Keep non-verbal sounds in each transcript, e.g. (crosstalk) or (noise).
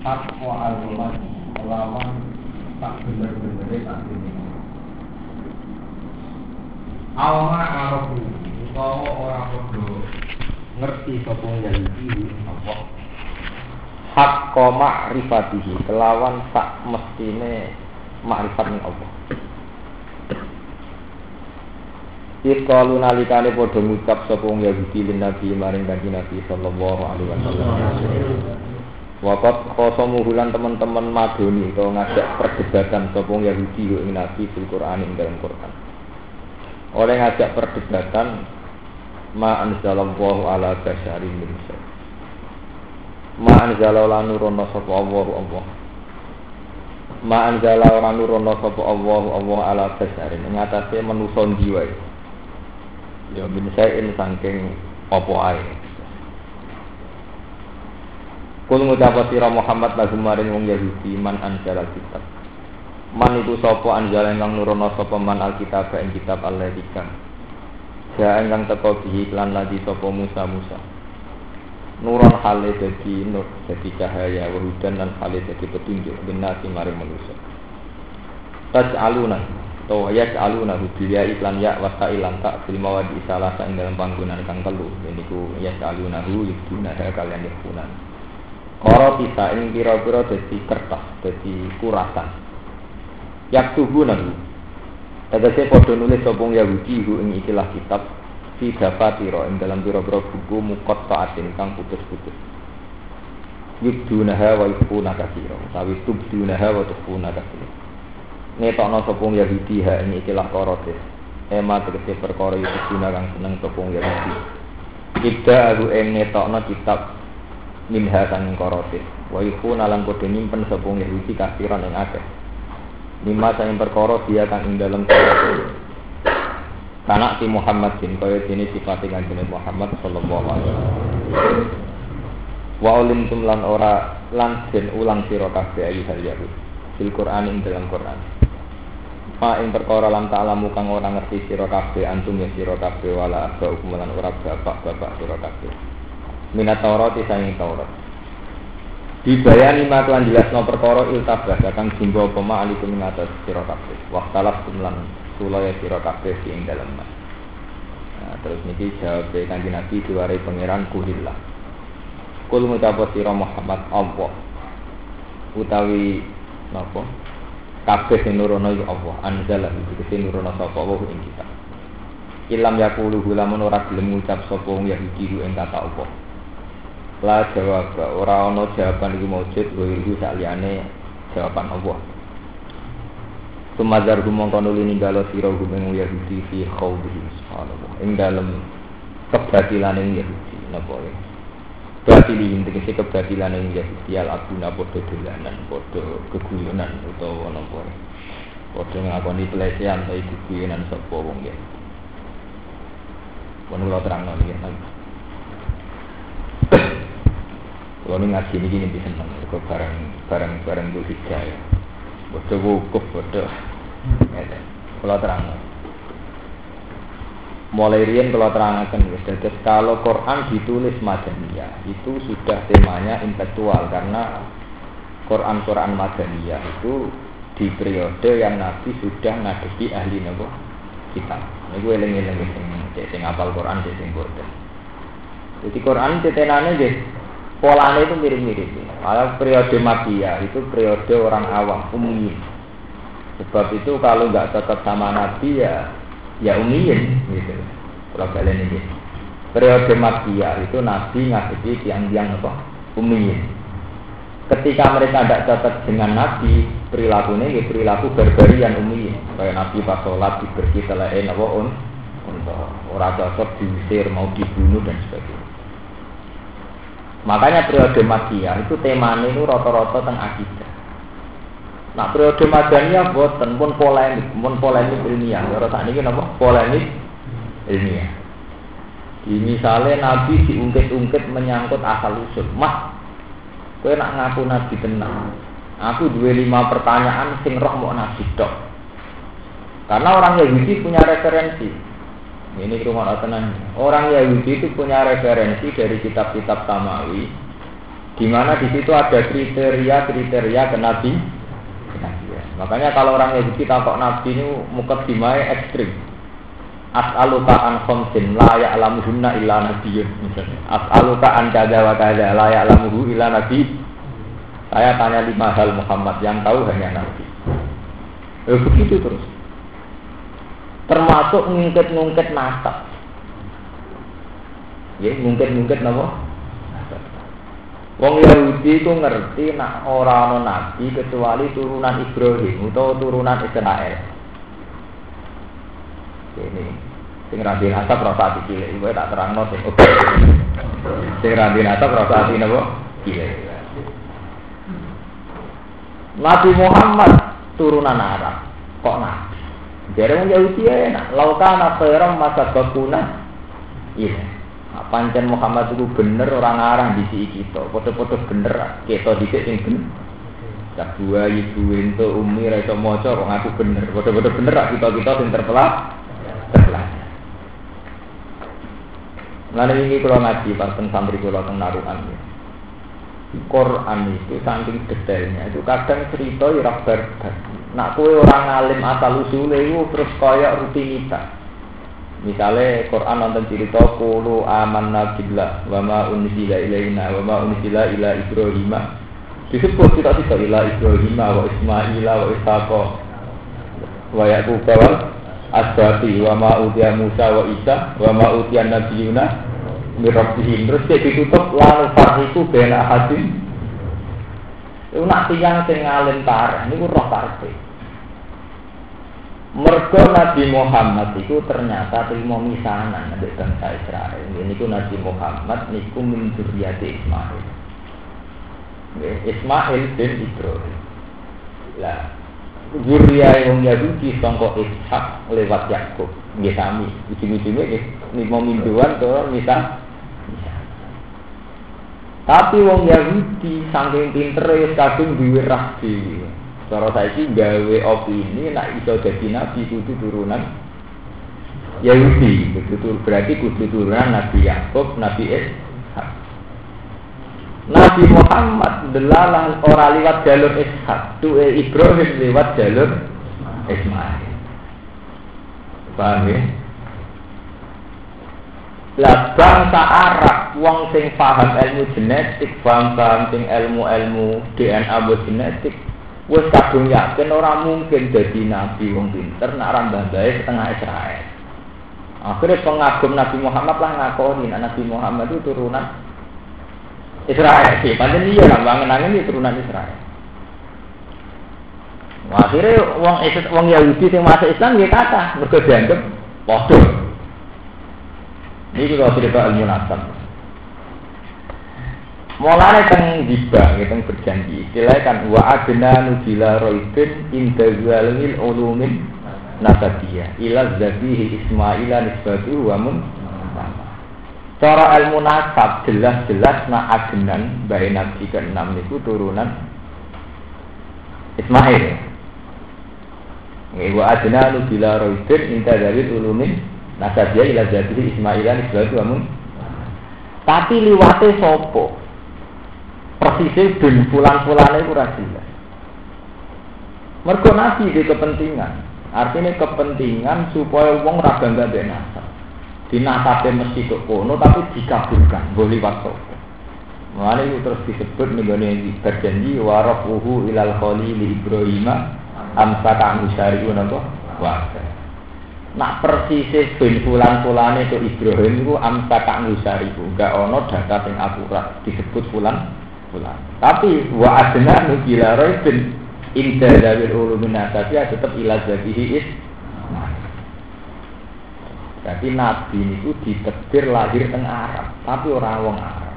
Takwa al-Quran Lawan tak bener-bener tak ini Awama arofu Utawa orang podo Ngerti sopong Yahudi Allah hak koma rifatihi kelawan sak mestine makrifat ning Allah. Ikalu nalikane padha ngucap sapa wong Yahudi Nabi maring kanjeng Nabi sallallahu alaihi wasallam. Wakat khosomu hulan teman-teman madoni atau ngajak perdebatan sapa wong Yahudi ing Nabi fil Quran ing dalam Quran. Oleh ngajak perdebatan ma anzalallahu ala basyarin min syai. Ma anzala lan nurono sapa Allah Allah. Ma anzala ora nurono sapa Allah Allah ala atase manusa ndi wae. Ya min syai'in saking apa ae. Kul ngucapa sira Muhammad lagu maring wong Yahudi man anzala kitab. Man itu sapa anjala ingkang nurono sapa man alkitab ing kitab Allah dikang. Ja ingkang teko bihi lan ladi sapa Musa Musa. Nuron hale dadi nur dadi cahaya wahudan lan hale dadi petunjuk binasi maring manusia. Tas aluna to ya aluna hudiya iklan ya wa ilan tak fil mawadi salah ing dalam panggonan kang telu niku ya aluna hu yuduna kalian yakunan. Koro bisa ing kira-kira dadi kertas, dadi kurasan. Yak tubuh nahu. Tegese padha nulis sopong Yahudi hu ing ikilah kitab fi dafatiro ing dalam pira-pira buku mukot taatin kang putus-putus. Yubdunaha wa kasiro. Tapi tubdunaha wa tufuna kasiro. Ngetokno sopong Yahudi ha ing ikilah korotis. Ema tegese perkara yubduna kang seneng sopong Yahudi. Ibda aku ing ngetokno kitab minha sang korotis. Wa yufuna lan padha nyimpen sopong Yahudi kasiron ing akeh. Lima sang perkara dia kang ing korotis. Karena si Muhammad bin kaya dene sifat kanjeng Muhammad sallallahu alaihi wasallam. Wa ulim lan ora lan ulang sira kabeh ayu hal. Fil Quran ing dalam Quran. Ma ing perkara lam ta'lamu kang ora ngerti sira kabeh antum ya sira kabeh wala aba hukum lan ora bapak-bapak sira kabeh. Minat Taurat sang Taurat. Dibayani ma kelan jelasno perkara iltabah kang jumbo pema alikum ing atas sira kabeh. Waqtalaf lan sulaya sira kabeh ing dalem. Nah, terus niki jawab kanjeng Nabi diwarai pangeran kulillah. Kul ngucap sira Muhammad Allah. Utawi napa? Kabeh sing nurono ya Allah, anzala iki nurono sapa wa ing kita. Ilam yakulu lamun ora gelem ngucap sapa wong Yahudi ing kata Allah. La jawab ora ana jawaban iki maujud wa saliyane jawaban Allah. Sumazar gumong kono lini galo siro gumeng Yahudi fi khawdihi subhanallah. Ing dalem kebatilan yang ya? Batili inti kesi kebatilan yang Yahudi Al abuna podo dolanan Podo keguyonan Utawa napa ya? Podo ngakoni pelecehan Tapi keguyonan sopa wong Yahudi. Pun kalau terang nol ya Kalau ngaji ini gini bisa Kau barang barang barang itu hidayah Bodoh wukuf, bodoh. Kalau terang. Mulai rian kalau terangkan Jadi kalau Quran ditulis Madaniyah Itu sudah temanya intelektual. Karena Quran-Quran Madaniyah itu Di periode yang Nabi sudah ngadepi ahli Nabi kita Ini gue eling-eling Sing apal Quran, sing bodoh. Jadi Quran cetenane deh polanya itu mirip-mirip. Kalau periode Madiyah itu periode orang awam, umum. Sebab itu kalau nggak tetap sama Nabi ya ya umiyin gitu. Kalau kalian ini periode Madiyah itu Nabi ngadepi tiang-tiang apa? Umiyin. Ketika mereka tidak cocok dengan Nabi, perilakunya ya perilaku barbarian umiyin. Kayak Nabi pas sholat apa un, untuk orang cocok diusir mau dibunuh dan sebagainya. Makanya periode Madiyah itu temanya itu rata-rata tentang akidah. Nah periode Madaniyah boten pun polemik, pun polemik ilmiah. Ya saat ini apa? Polemik ilmiah. Di misalnya Nabi diungkit-ungkit menyangkut asal usul. Mah, kue nak ngaku Nabi tenang. Aku dua lima pertanyaan sing roh mau Nabi dok. Karena orang Yahudi punya referensi. Ini rumah tenang. Orang Yahudi itu punya referensi dari kitab-kitab Samawi Di mana di situ ada kriteria-kriteria ke nabi. kenabian. Makanya kalau orang Yahudi kok nabi ini muka dimai ekstrim. As'aluka an khamsin la ya'lamuhunna illa nabiyyun. As'aluka an kada wa kada la ya'lamuhu illa nabi. Saya tanya lima hal Muhammad yang tahu hanya nabi. Eh, begitu terus. Termasuk ngungkit-ngungkit nasab. Ya, ngungkit-ngungkit nama. Wong Yahudi itu ngerti nak orang nabi kecuali turunan Ibrahim atau turunan Israel. Ini sing rabi nasab rasa ati cilik iku tak terangno sing oke sing rabi nasab rasa ati napa cilik Nabi Muhammad turunan Arab. Kok nabi jadi wong Yahudi enak laukana khairam masa bakuna iya. Nah, pancen Muhammad itu bener orang arah di sini kita. Foto-foto bener kita di sini bener. Tak dua ibu itu umi rasa moco kok ngaku bener. Foto-foto bener kita kita yang terpelak terpelajar. Lalu ini kalau ngaji pas santri kalau naruhan ya. Quran itu saking detailnya. Itu kadang cerita ya bar Nak kue orang alim asal usul itu terus kaya rutinitas. Misalnya Quran nonton cerita kulu aman nabilah wa ma unzila ilaina wa ma unzila ila Ibrahim. Disebut kita tidak ila Ibrahim wa Ismail wa Ishaq wa Yaqub asbati wa ma Musa wa Isa wa ma utia nabiyuna mirabbihim terus dia ditutup lalu farhiku bena hadim itu nak tiang sing ngalim tareh ini roh karpe mergo Nabi Muhammad itu ternyata terima misanan dari bangsa Israel ini ku Nabi Muhammad niku min Ismail Ismail bin Ibrahim lah Zuriya yang Yahudi sangka Ishak lewat Yakub. Nggih sami. Ujung-ujungnya nggih lima mingguan to misal. Tapi wong Yahudi saking pintere kadung duwe rah dhewe. Cara saiki gawe opini nek iso dadi nabi kudu turunan Yahudi, kudu berarti kudu turunan Nabi Yakub, Nabi Ishak. Nabi Muhammad delalah ora liwat jalur Ishak, tuwe Ibrahim lewat jalur Ismail. Paham ya? Lah bangsa Arab wong sing paham ilmu genetik, paham paham sing ilmu-ilmu DNA genetik, wis kadung yakin ora mungkin jadi nabi wong pinter nak rambah bae setengah Israel. Akhirnya pengagum Nabi Muhammad lah ngakoni Nabi Muhammad itu turunan Israel sih, pancen iya lah angin itu turunan Israel. Akhirnya wong wong Yahudi yang masuk Islam dia kata, dianggap bodoh. Ini kalau cerita ilmu nasab. Mulanya teng diba, kita berjanji. Istilahnya kan wa adna nudila roibin inda zalimil ulumin nasabiyah ila zabihi ismaila nisbatu wa mun Cara ilmu nasab jelas-jelas nak agenan bayi nabi ke-6 itu turunan Ismail. Wa adna roidin inta dari ulumin nasabiyah ila jadihi Ismailan isbatu amun. Tapi liwate sopo. Persisnya bin pulang-pulangnya itu jelas. Mergo nabi di kepentingan. Artinya kepentingan supaya wong ra bangga nasab dinasabe mesti kok kono tapi dikabulkan boleh waktu Mulane itu terus disebut nih berjanji warafuhu ilal khalili Ibrahim amsaka musyariun apa wasa. Nak persis ben fulan itu Ibrahim itu amsaka musyariu enggak ono data yang akurat disebut fulan fulan. Tapi wa adna nukila roibin inda dawil ulumin tapi tetap ila zabihi is jadi Nabi itu ditekdir lahir teng Arab, tapi orang wong Arab.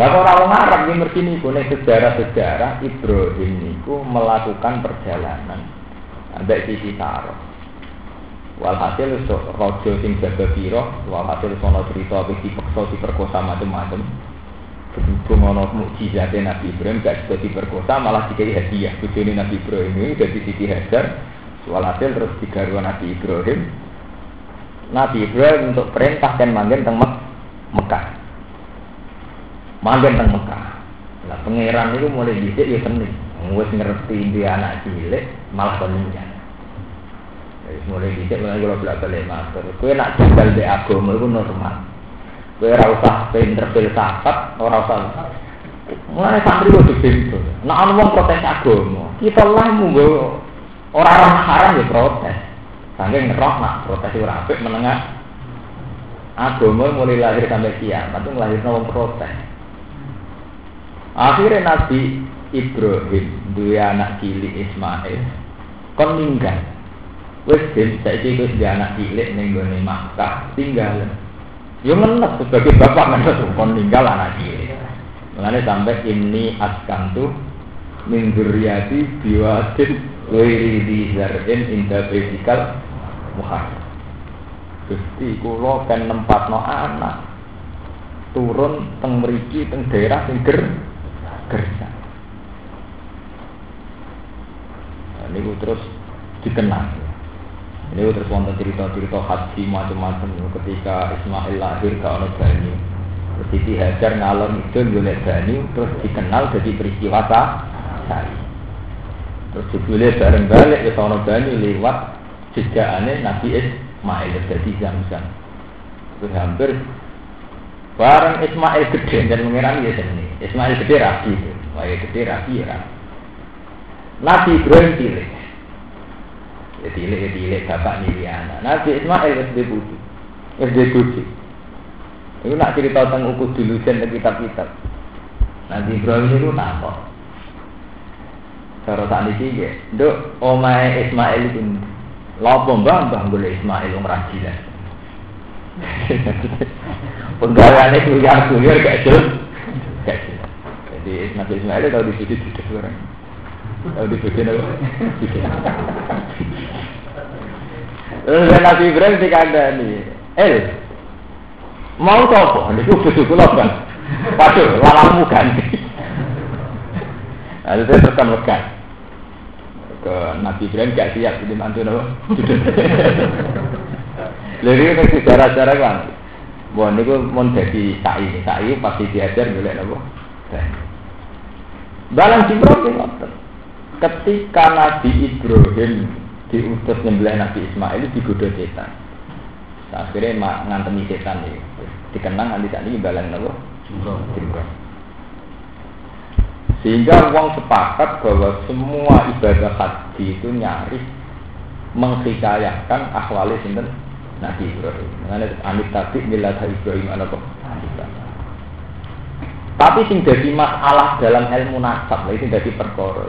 Lah orang wong Arab ini ngerti nih sejarah-sejarah Ibrahim niku melakukan perjalanan ambek sisi taro. Walhasil rojo sing jaga piro, walhasil sono cerita di perkosa macam-macam. Berhubung ono mukjizatnya Nabi Ibrahim gak juga diperkosa malah dikai hadiah. Bujuni Nabi Ibrahim ini dari Siti Hajar Walhasil terus digaruh Nabi Ibrahim. Nabi Ibrahim untuk perintah dan manggil tentang Mek Mekah. Manggen teng Mekah. Lah pangeran itu mulai dhisik ya seni. Wis ngerti dia anak cilik malah kon ninggal. Wis mulai dhisik mulai kula belak balik matur. Kowe nak janggal di agama iku normal. Kowe ora usah pinter filsafat, ora usah Mulai santri kudu pintu. Nah, ana wong protes agama, kita lah munggo orang haram ya protes. Saking ngeroh nak protes ora apik menengah agama mulai lahir sampai kiamat itu ngelahir wong protes. Akhirnya Nabi Ibrahim dua anak cilik Ismail kon ninggal. Wes ben saiki wis dia anak cilik ning gone tinggal. Yo menep sebagai bapak menep kon ninggal anak cilik. Mulane sampai ini askantu min dzurriyyati biwadin di zar'in inda baitikal muharram. Gusti kula kan nempatno anak turun teng mriki teng daerah sing ger. Nah, ini terus dikenang. Ini terus wonten cerita-cerita haji macam-macam ketika Ismail lahir ke ono banyu. Terus Siti Hajar ngalor itu golek terus dikenal jadi peristiwa sari. Terus jebule bareng balik ke ono banyu lewat jejakane Nabi Ismail jadi Zamzam. Terus hampir Barang Ismail gede dan mengira ya sini. Ismail gede rapi itu. Wah gede rapi ya rapi. Nabi Ibrahim cilik. Ya cilik ya cilik bapak anak. Nabi Ismail SD budi. SD budi. Itu nak cerita tentang ukur dulu dan kitab-kitab. Nabi Ibrahim itu nampak. Cara tak niki ya, dok omai Ismail itu lopo mbah mbah boleh Ismail umrah jilat. (laughs) Penggawaannya kuliah kuliah gak jelas. Jadi Nabi Ismail tahu di sini tidak orang. Tahu di sini apa? Terus Nabi Ibrahim nih, El, mau apa? Ini butuh kula kan. Waduh, lalamu ganti. Lalu saya tekan mekan ke Nabi Ibrahim gak siap jadi mantu nopo. Lalu ini sejarah-sejarah kan. Wah, ini mau jadi sa'i, sa'i pasti diajar boleh nopo. Balang Jibril Ketika Nabi Ibrahim diutus nyembelih Nabi Ismail digoda setan. Akhirnya ngantemi setan ini. Dikenang nanti saat ini balang nopo. Sehingga uang sepakat bahwa semua ibadah haji itu nyaris menghikayakan akhwali sinten Nabi Ibrahim. Mengenai amit tadi milah Ibrahim anak Tapi sing jadi masalah dalam ilmu nasab, itu jadi perkara.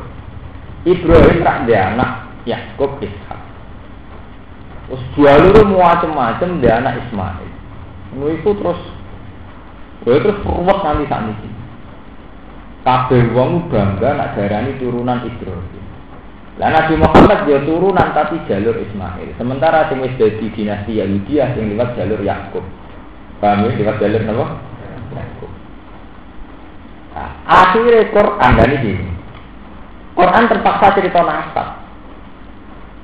Ibrahim rak dia anak Yakub Ishak. Terus dua luru macam-macam dia anak Ismail. Lalu itu terus, lalu terus ruwet nanti saat ini. Kabeh wong bangga nak darani turunan Ibrahim. Lah Nabi Muhammad dia turunan tapi jalur Ismail. Sementara sing wis dadi dinasti Yahudiyah sing lewat jalur Yakub. Paham ya lewat jalur napa? Yakub. Nah, akhirnya Quran dan ini. Quran terpaksa cerita nasab.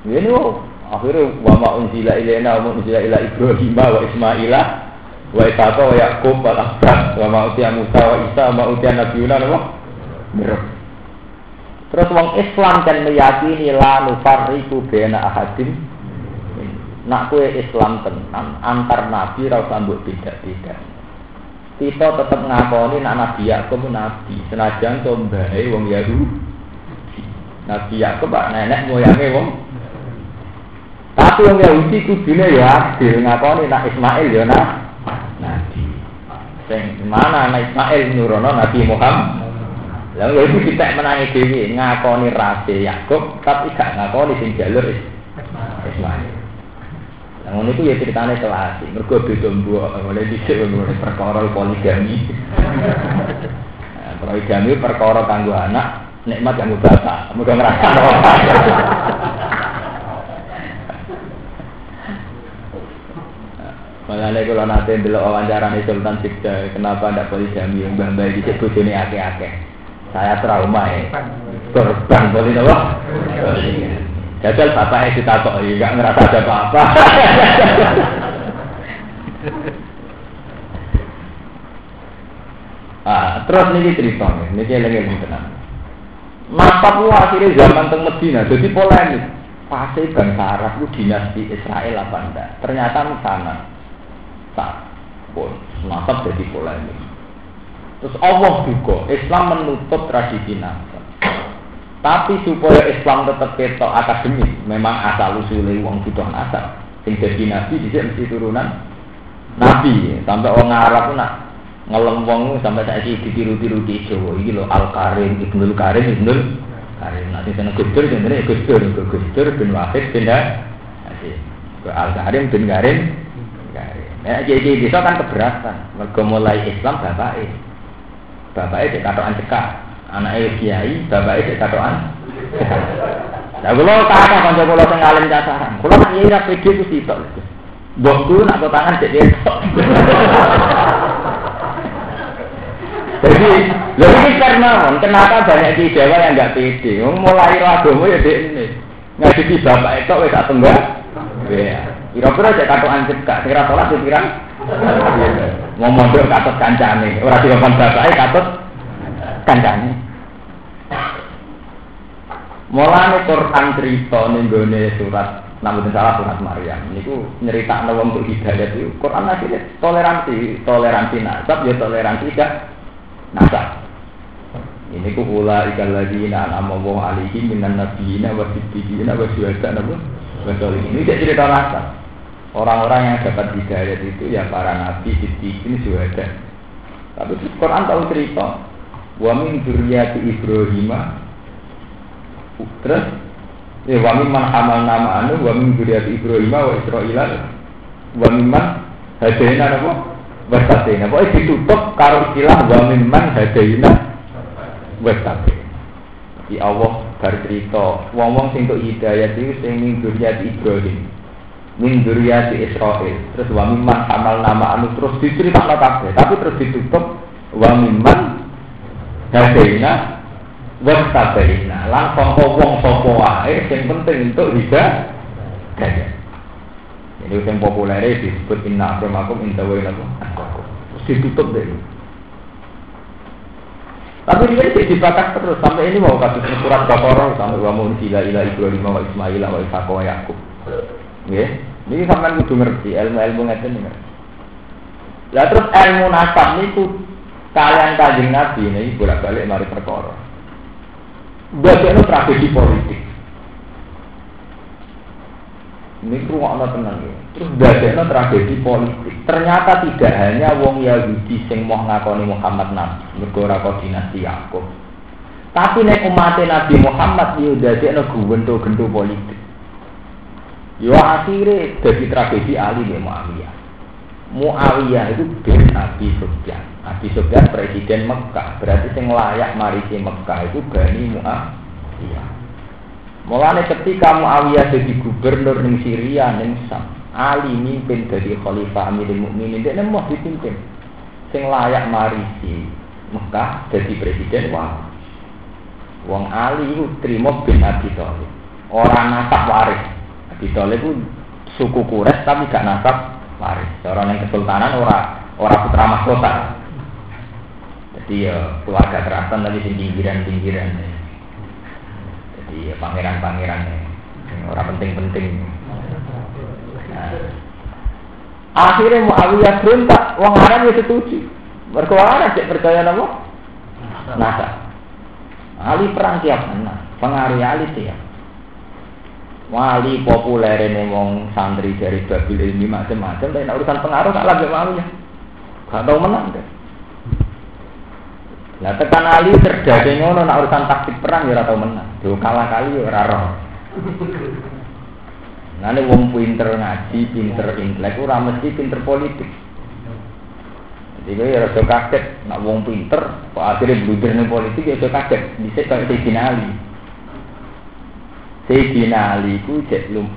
Ini oh, akhirnya wa ma unzila ilaina wa unzila ila Ibrahim wa Ismaila wa Ishaq wa Yakub wa Asbab wa ma utiya Musa wa Isa wa utiya Nabiuna? Mirab. Terus wong Islam kan meyakini la nufarriqu baina ahadin nak kue Islam tenan antar nabi ra usah mbok beda-beda. Kita tetap ngakoni nak nabi Yakub nabi senajan to mbae wong Yahudi. Nabi Yakub pak nenek moyange wong tapi wong Yahudi kudune ya adil ngakoni nak Ismail ya nah nabi. Sing mana anak Ismail nurono Nabi Muhammad Lalu itu kita menangi dewi ngakoni rase Yakub, tapi gak ngakoni sing jalur Ismail. Namun itu ya ceritanya selasi. Mereka beda mbok oleh dhisik perkara poligami. (laughs) Nah, poligami perkara kanggo anak, nikmat kanggo bapak. Muga ngrasa. Malah nek nanti delok wawancara Sultan Sikda, kenapa ndak poligami yang mbah-mbah dhisik bojone akeh-akeh. Saya trauma ya. Korban boleh nopo. Jajal bapaknya ditakok, nggak ngerasa ada apa-apa. ah, terus niki cerita niki eling-eling tenan. Masa ku akhirnya zaman teng Medina jadi polemik. Pasti bangsa Arab itu dinasti Israel apa enggak? Ternyata di sana. Tak pun nasab jadi polemik. Terus Allah juga Islam menutup tradisi nasab. Tapi supaya Islam tetap ketok akademis, memang asal usulnya uang butuh nasab. Sing jadi nabi di mesti turunan nabi. Sampai orang Arab nak ngelem wong sampai saiki ditiru-tiru di Jawa iki lho Al Karim Ibnul Karim Ibnul Karim nanti sana Gus Dur jenenge Gus Dur Gus Dur bin Wahid bin Al Karim bin Karim. Nah, jadi itu kan keberatan. Mergo mulai Islam bapake. Bapake cek katokan cekak. Anake kiai, bapake cek katokan. Lah kula kata kanca kula sing alim cacaran. Kula nak kiai ra pede ku sitok. Mbokku nak tangan cek ketok. Jadi, lebih ini karena kenapa banyak di Jawa yang nggak pede? Mulai agama ya dek ini. Ngaji bapak itu wes tak tunggu. Iya. Kira-kira cek katokan cekak, kira sholat ya kira. Mau mondok katut kancane, ora dikon bapake katut kancane. Mulane Quran cerita ning gone surat namun salah surat Maryam niku nyeritakno wong untuk hidayah itu Quran akhirnya toleransi, toleransi nasab ya toleransi gak nasab. Ini ku ula ikan lagi na nama wong alihi minan nabiyina wa siddiqina wa syuhada nabu wa Ini cerita nasab. Orang-orang yang dapat hidayat itu ya para nabi, ini syuhada. Tapi Quran tahu cerita, wa min dzurriyyati Ibrahim terus ya wa min man hamal nama anu wa min dzurriyyati Ibrahim wa Israil wa min man hadaina apa wasatina pokoknya ditutup karo istilah wa min man hadaina wasatina di Allah bar cerita wong-wong sing untuk hidayat itu sing min dzurriyyati Ibrahim min duriyati Israel terus wa mimman amal nama anu terus diceritakan kabeh tapi terus ditutup wa mimman hadaina wa tabaina langsung wong sapa wae sing penting untuk hidayah jadi yang populer disebut inna akramakum inta wa ilakum terus ditutup deh tapi ini tidak dibakar terus sampai ini mau kasus surat Baqarah sampai wa mun ila ila Ibrahim wa Ismail wa Ishaq wa Yakub Ya, ini sampean kudu ngerti ilmu-ilmu ngeten ngerti. Lah terus ilmu nasab niku kalian kanjeng Nabi ini bolak-balik mari perkara. Bagian tragedi politik. Ini ruang tenang ya. Terus bagian tragedi politik. Ternyata tidak hanya wong Yahudi sing mau ngakoni Muhammad Nabi, mergo ora Yakub. Tapi nek umat Nabi Muhammad yo dadekno gento-gento politik. Yo akhirnya jadi tragedi Ali bin Muawiyah. Muawiyah itu bin Abi Sufyan. Abi Sufyan presiden Mekah. Berarti yang layak marisi Mekah itu Bani Muawiyah. Mulane ketika Muawiyah jadi gubernur di Syria ning Sam, Ali mimpin jadi khalifah Amirul Mukminin dia mau dipimpin. Sing layak marisi Mekah jadi presiden wah. Wong Ali itu terima bin Abi Thalib. Orang nasab waris. Abi Thalib itu suku Quraisy tapi gak nasab waris. Orang yang kesultanan ora ora putra mahkota. Jadi ya keluarga keraton tapi sing pinggiran-pinggiran. Ya pangeran-pangeran orang penting-penting. Nah. Akhirnya Muawiyah berontak, wong Arab ya setuju. Mereka cek percaya nama? Nasa. Ali perang tiap mana? Pengaruh Ali tiap wali populer ini wong santri dari Babil ilmi macam-macam tapi urusan pengaruh tak lagi wali ya gak tau menang deh Nah tekan Ali cerdas ngono nak urusan taktik perang ya ora tau menang. Yo kalah kali ya ora roh. Nah wong pinter ngaji, pinter intelek ora mesti pinter politik. Jadi gue ya rasa kaget, nak wong pinter, kok akhirnya blunder nih politik ya rasa kaget. Bisa kayak Sayyidina Ali. Sayyidina Ali ku cek lum.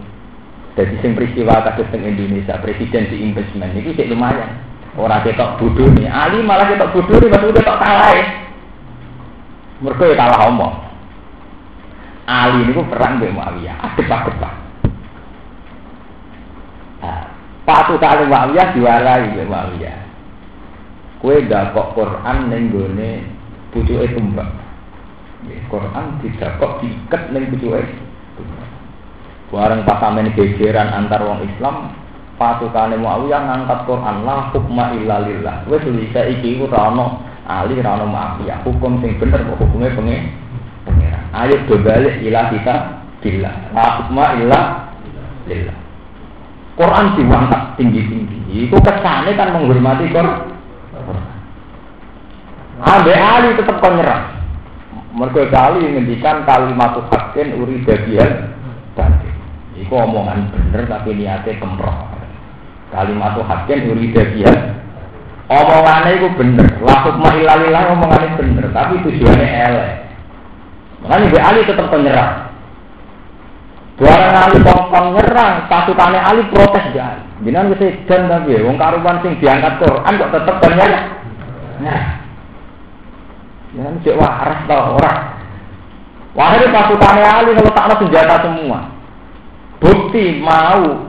Jadi sing peristiwa kasus Indonesia, presiden di investment itu cek lumayan. Orang ketok bodoh nih, Ali malah ketok bodoh nih, maksudnya ketok kalah ya. Mereka ya kalah omong. Ali ini perang dengan Muawiyah, adep-adep pak. Nah, patu kali Muawiyah diwarai dengan Muawiyah. Kue gak kok Quran ning gone pucuke tumbak. Quran tidak kok diikat ning pucuke tumbak. Bareng pas sampeyan gegeran antar wong Islam, pasukane Muawiyah ngangkat Quran la hukma illa lillah. Wis bisa iki ku ora ali ora Muawiyah. Hukum sing bener kok hukume pengen. Ayo do balik ila kita bila. La hukma illa lillah. Quran diangkat tinggi-tinggi. Itu kesane kan menghormati Quran. Ambe Ali tetap penyerah. Mereka kali ngendikan kalimat hakin uri bagian. Iku omongan bener tapi niatnya kemroh. Kalimat hakin uri bagian omongannya itu bener. Lahuk mahilalilah omongannya bener tapi tujuannya elek. Makanya Mbak Ali tetap penyerah. Barang Ali kongkong nyerang, pasukannya Ali protes ya. Jangan dan tapi ya, wong karuban sing diangkat Quran kok tetap penyerah. Nah, jangan cek waras tau orang. Wahai pasukannya Ali kalau tak senjata semua. Bukti mau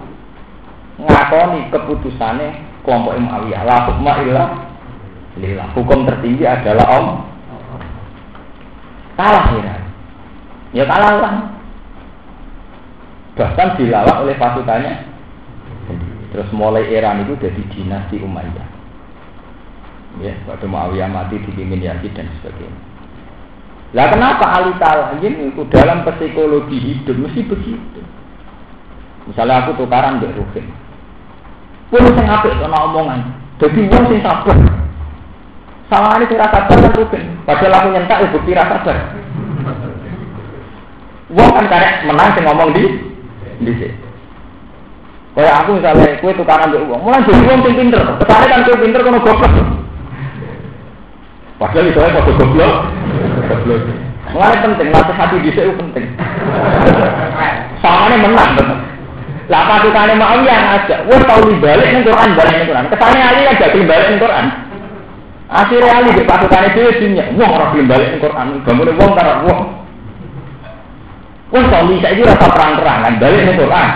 ngakoni keputusannya kelompok Muawiyah. La hukma illa lillah. Hukum tertinggi adalah Om. Kalah ya. Ya kalah lah. Bahkan dilawan oleh pasukannya. Terus mulai era itu jadi dinasti Umayyah. Ya, pada Muawiyah mati dipimpin Yazid dan sebagainya. Lah kenapa Ali Talayin itu dalam psikologi hidup mesti begitu? Misalnya aku tukaran dengan Rukin. Pun sing apik ana omongan. Jadi wong sing sabar. Salah ini rasa sabar kan Rukin. Padahal aku nyentak ya bukti sabar. Wong kan karek menang sing ngomong di di sini. Kayak aku misalnya, kue tukaran mbek uang, mulai jadi uang sing pinter. Kesane kan kue pinter kono goblok. Padahal itu aja kode goblok. Goblok. Mulai penting, latih hati sini penting. Soalnya menang. Lah mau yang aja, wah tahu balik nih Quran balik nih Quran. Kesannya Ali kan jadi balik nih Quran. Akhirnya Ali di pasukannya dia dunia, wah orang balik nih Quran. Bangun wong taruh wong. Wah bisa itu rasa perang-perangan balik nih Quran.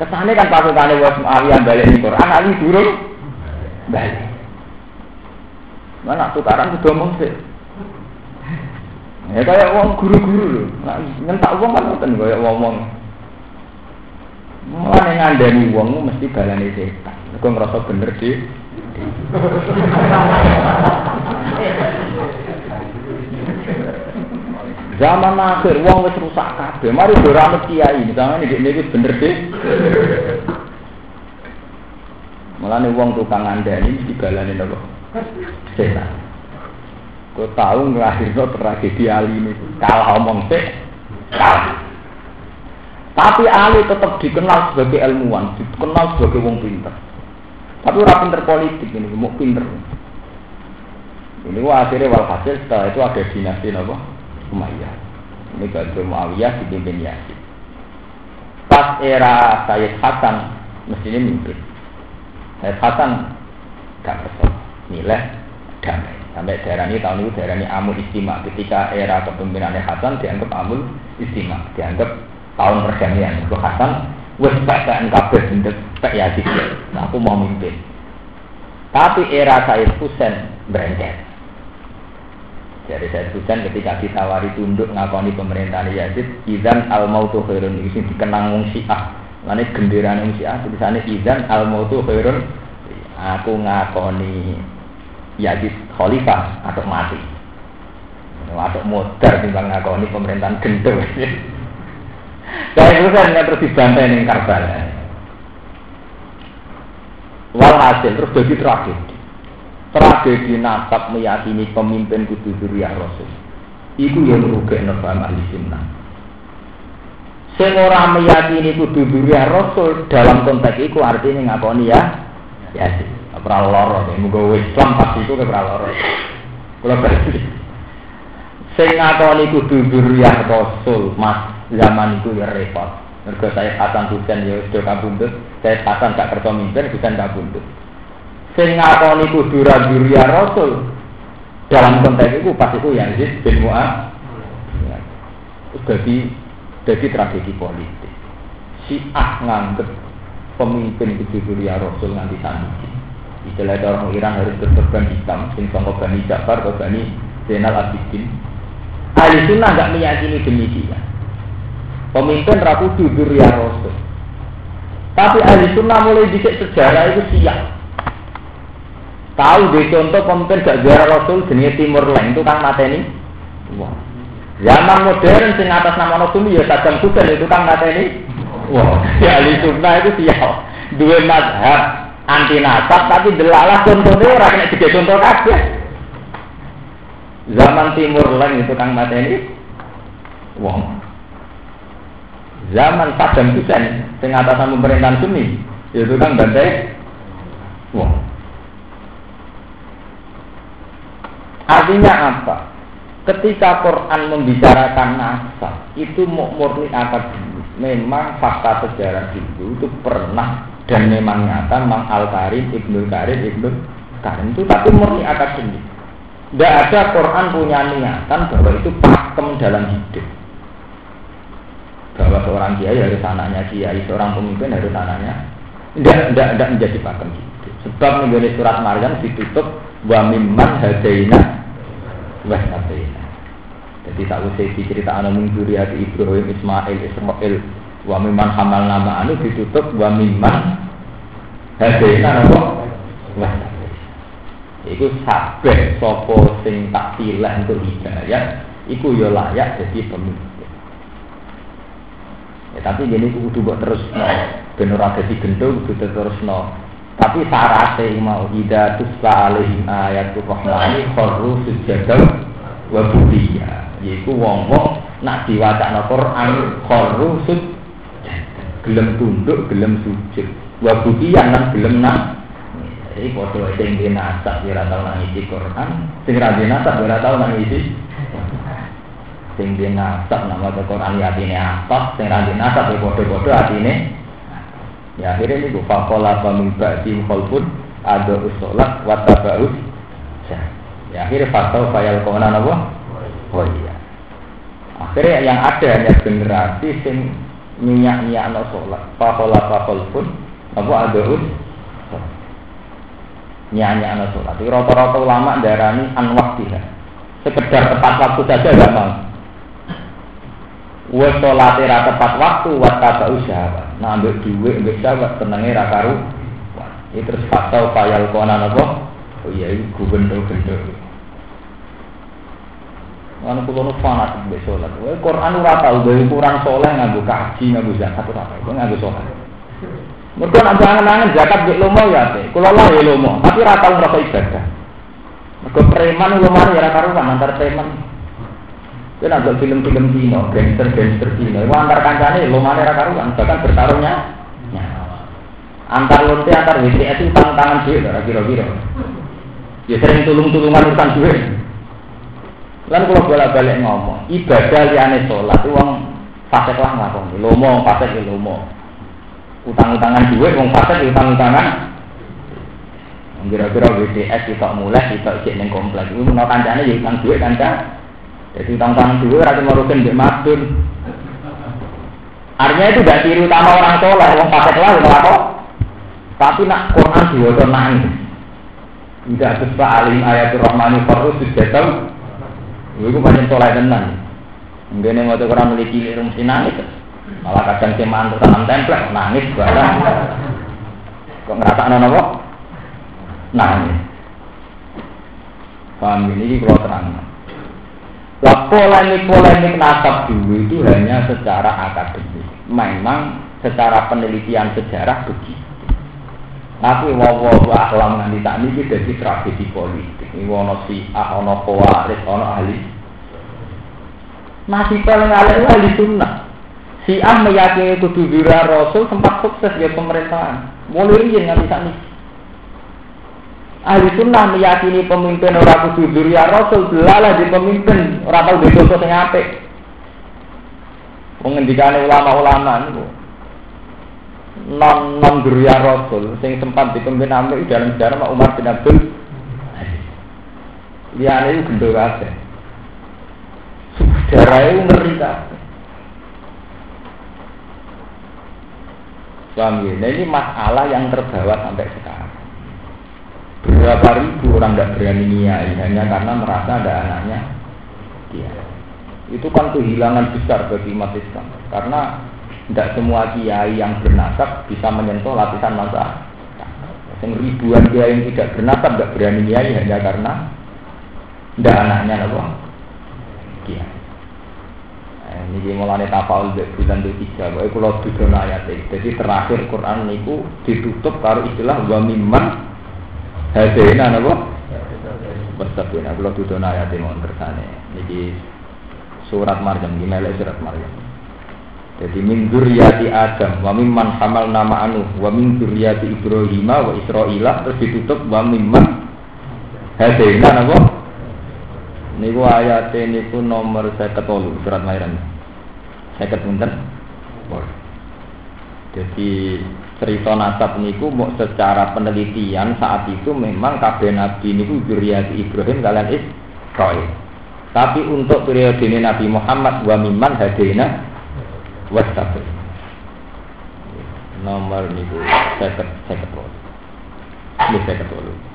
Kesannya kan was Ali yang balik nih Quran, Ali turun balik. Mana tukaran sudah ngomong sih. Ya kayak uang guru-guru loh. Nah, nyentak uang kan bukan kayak ngomong. Mulane ngandani wong mesti balane setan. Aku ngerasa bener di. Zaman akhir wong wis rusak kabeh. Mari ora kiai, misalnya iki niku bener di. Mulane wong tukang ngandani mesti balane napa? Setan. Kau tahu ngelahirno tragedi Ali ini kalah omong sih, kalah. Tapi Ali tetap dikenal sebagai ilmuwan, dikenal sebagai wong pinter. Tapi orang pinter politik ini, mau pinter. Ini wah, akhirnya walhasil setelah itu ada dinasti apa? Umayyah. Ini Badru Muawiyah dipimpin Yazid. Pas era Sayyid Hasan mestinya mimpin. Sayyid Hasan gak kesel, nilai damai. Sampai daerah ini tahun itu daerah ini Amul Istimak. Ketika era kepemimpinannya Hasan dianggap Amul Istimak, dianggap tahun perdamaian. Itu Hasan, wes bacakan kabel bentuk tak Yazid. Nah, aku mau mimpin. Tapi era Sayyid Husain berengket. Jadi Sayyid Husain ketika ditawari tunduk ngakoni pemerintahan Yazid, izan al mautu khairun ini dikenang wong Syiah. Lainnya genderaan wong Syiah tulisannya izan al mautu khairun. Aku ngakoni Yazid khalifah atau mati. Atau modar timbang ngakoni pemerintahan gendeng. Saya itu kan terus dibantai ning Karbala. Walhasil terus jadi tragedi. Tragedi nasab meyakini pemimpin kudu duriah Rasul. Iku yang merugikan paham ahli sunnah. Ora meyakini kudu duriah Rasul dalam konteks itu artinya ngakoni ya Yazid. Ora loro, muga Islam pasti itu ora loro. Kula berarti. Sing ngakoni kudu duriah Rasul, Mas, zaman itu ya repot. Mergo saya Hasan Husain ya sudah kabundut, saya Hasan gak kerja mimpin, Husain kabundut. Sing ngakoni kudu duriah Rasul dalam konteks itu pas itu Yazid bin Mu'ad. Ya. Jadi jadi tragedi politik. Si Ah nganggep pemimpin kudu duriah Rasul nganti saniki. Istilah orang Iran harus berkorban hitam, sing sangka Bani Ja'far atau Bani Zainal Abidin. Ahli sunnah nggak meyakini demikian. Pemimpin raku jujur ya Rasul. Tapi ahli sunnah mulai dicek sejarah itu siap. Tahu deh contoh pemimpin gak juara Rasul jenis Timur Leng itu kan mateni. Wah. Zaman modern sing atas nama Rasul ya Saddam Hussein itu kan mateni. Wah, ya ahli sunnah itu siap. Dua madhab anti nasab tapi delalah contohnya orang kena tiga contoh kabeh. Zaman Timur Leng itu kang mateni wong. Zaman Saddam Hussein sing atasan pemerintahan Sunni itu kan bantai wong. Artinya apa? Ketika Quran membicarakan nasab itu murni akademik. Memang fakta sejarah itu itu pernah dan memang nyata Mang Al Karim Ibnu Karim Ibnu Karim itu tapi murni akademik. Tidak ada Quran punya niatan bahwa itu pakem dalam hidup. Bahwa seorang kiai harus anaknya kiai, seorang pemimpin harus anaknya. Tidak, tidak, tidak menjadi pakem hidup. Sebab menjadi surat Maryam ditutup wa mimman hadaina wa Jadi tak usah diceritakan mung hati Ibrahim, Ismail, Ismail, wa mimman hamal nama anu ditutup wa mimman hadaina apa? Wah iku sabeh sapa sing tak pilih untuk hidayah iku ya layak jadi pemimpin tapi gini kudu buat terus no ben ora dadi gendho kudu terus no tapi syaratnya mau ida tusla alaihim ayatul rahmani kharru sujadan wa budiya yaiku wong-wong nak diwacana Quran kharru sujud gelem tunduk, gelem sujud. Wa budiyan lan gelem nang. Jadi foto sing di nasab ora tau nang isi Quran, sing ra di nasab ora tau nang isi. Sing di nasab nama Quran ya atine apa, sing ra di nasab ya padha-padha atine. Ya akhirnya ini gue fakola pamibak di khalfun ada usolat watabaus. Ya akhirnya fatau fayal kona apa? Oh iya. Akhirnya yang ada hanya generasi sing minyak minyak no sholat fakola fakol pun apa adahun nyanyi anak sholat rata-rata ulama darani anwak tidak sekedar tepat waktu saja gak mau Wa sholat tepat waktu wa kata usaha nah ambil duit ambil sahabat tenangnya rakaru itu terus fatau payal konan apa oh iya itu gubernur gubernur Kan kulo nu fanatik mbek salat. Wae Quran ora tau gawe ukuran saleh nganggo kaji nganggo zakat ora tau. Nganggo salat. Mergo nek angen-angen zakat mbek lomo ya ate. Kulo lah ya lomo, tapi ora tau ngrasa ibadah. Mergo preman lomo ya ora karuan antar preman. Kowe nak film-film Cina, gangster-gangster Cina, itu antar kancane lomane ora karuan, bahkan bertarungnya antar lonte antar WTS itu tangan tangan duit kira-kira. Ya sering tulung-tulungan urusan duit. Lan kalau bolak-balik ngomong, ibadah liane sholat itu uang fasek lah nglakoni. Lomo fasek ya lomo. Utang-utangan duit uang fasek ya utang-utangan. Kira-kira WDS kita mulai kita cek neng kompleks. Itu mau kancane ya utang duit kanca. Jadi utang-utangan duit rasa marukin di madun. Artinya itu gak ciri utama orang soleh, uang fasek lah ngelakon. Tapi nak Quran diwaca nangis. Tidak ada alim ayatul rahmani farus sudah tahu Iku banyak soleh tenan. Mungkin mau tuh kurang memiliki mesti nangis. Malah kadang si mantu tanam templek nangis barang. Kok ngerasa anak apa? Nangis. Paham ini kalau terang. Polemik-polemik nasab dulu itu hanya secara akademik. Memang secara penelitian sejarah begitu. Tapi wawo ahlam nanti tak ini jadi tragedi politik. Ini wono si ah ono kuaris ono ahli. Masih paling ahli ahli sunnah. Si ah meyakini kudu rasul sempat sukses di pemerintahan. Mulai ini nanti tak ini. Ahli sunnah meyakini pemimpin orang kudu dura rasul belalah di pemimpin. Orang tahu di dosa sing apik. Ulama-ulama itu non non durya rasul. Sing sempat dipimpin Amir dalam sejarah Umar bin Abdul. Dia itu gendor kabeh. Sejarah itu ngeri kabeh. Ya? Nah ini masalah yang terbawa sampai sekarang. Berapa ribu orang tidak berani niai hanya karena merasa ada anaknya dia. Itu kan kehilangan besar bagi umat Islam karena tidak semua kiai yang bernasab bisa menyentuh lapisan masa. Yang ribuan kiai yang tidak bernasab tidak berani niai hanya karena tidak anaknya apa? Kiai. Ini dia mulai tafaul bulan tiga. Bahwa kalau tujuh ayat Jadi terakhir Quran niku ditutup kalau istilah wa mimman Hadena napa? Wastabina kula dudono ayat mon kersane. Niki surat Maryam gimana surat Maryam. Jadi min dzurriyyati Adam wa mimman hamal nama anu wa min dzurriyyati Ibrahim wa Israila terus ditutup wa mimman hadena napa? Niku ayat niku nomor 58 surat Maryam. 50 pinten? Jadi cerita nasab niku mau secara penelitian saat itu memang kabeh nabi niku juriati Ibrahim kalian Israil. Tapi untuk periode ini Nabi Muhammad wa miman hadina wasabi. Nomor niku seket seket Ini seket wolu.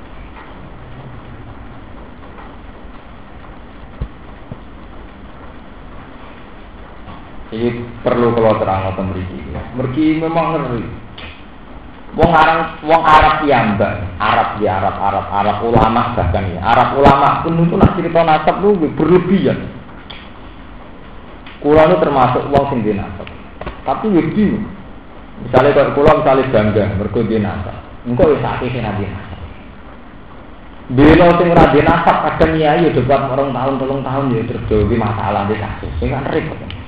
Ini perlu kalau terang atau meriki. Meriki memang ngeri. Wong Arab, wong Arab mbak, Arab ya Arab, Arab, Arab ulama bahkan ya. Arab ulama pun itu nak cerita nasab lu berlebihan. Kulo itu termasuk wong di nasab. Tapi wedi. Misalnya kalau kulo misalnya bangga mergo nasab. Engko wis akeh sing di nasab. Bila sing ora nasab kadang ya ya debat orang tahun, tolong tahun ya terjadi masalah di kasus. Sing kan repot.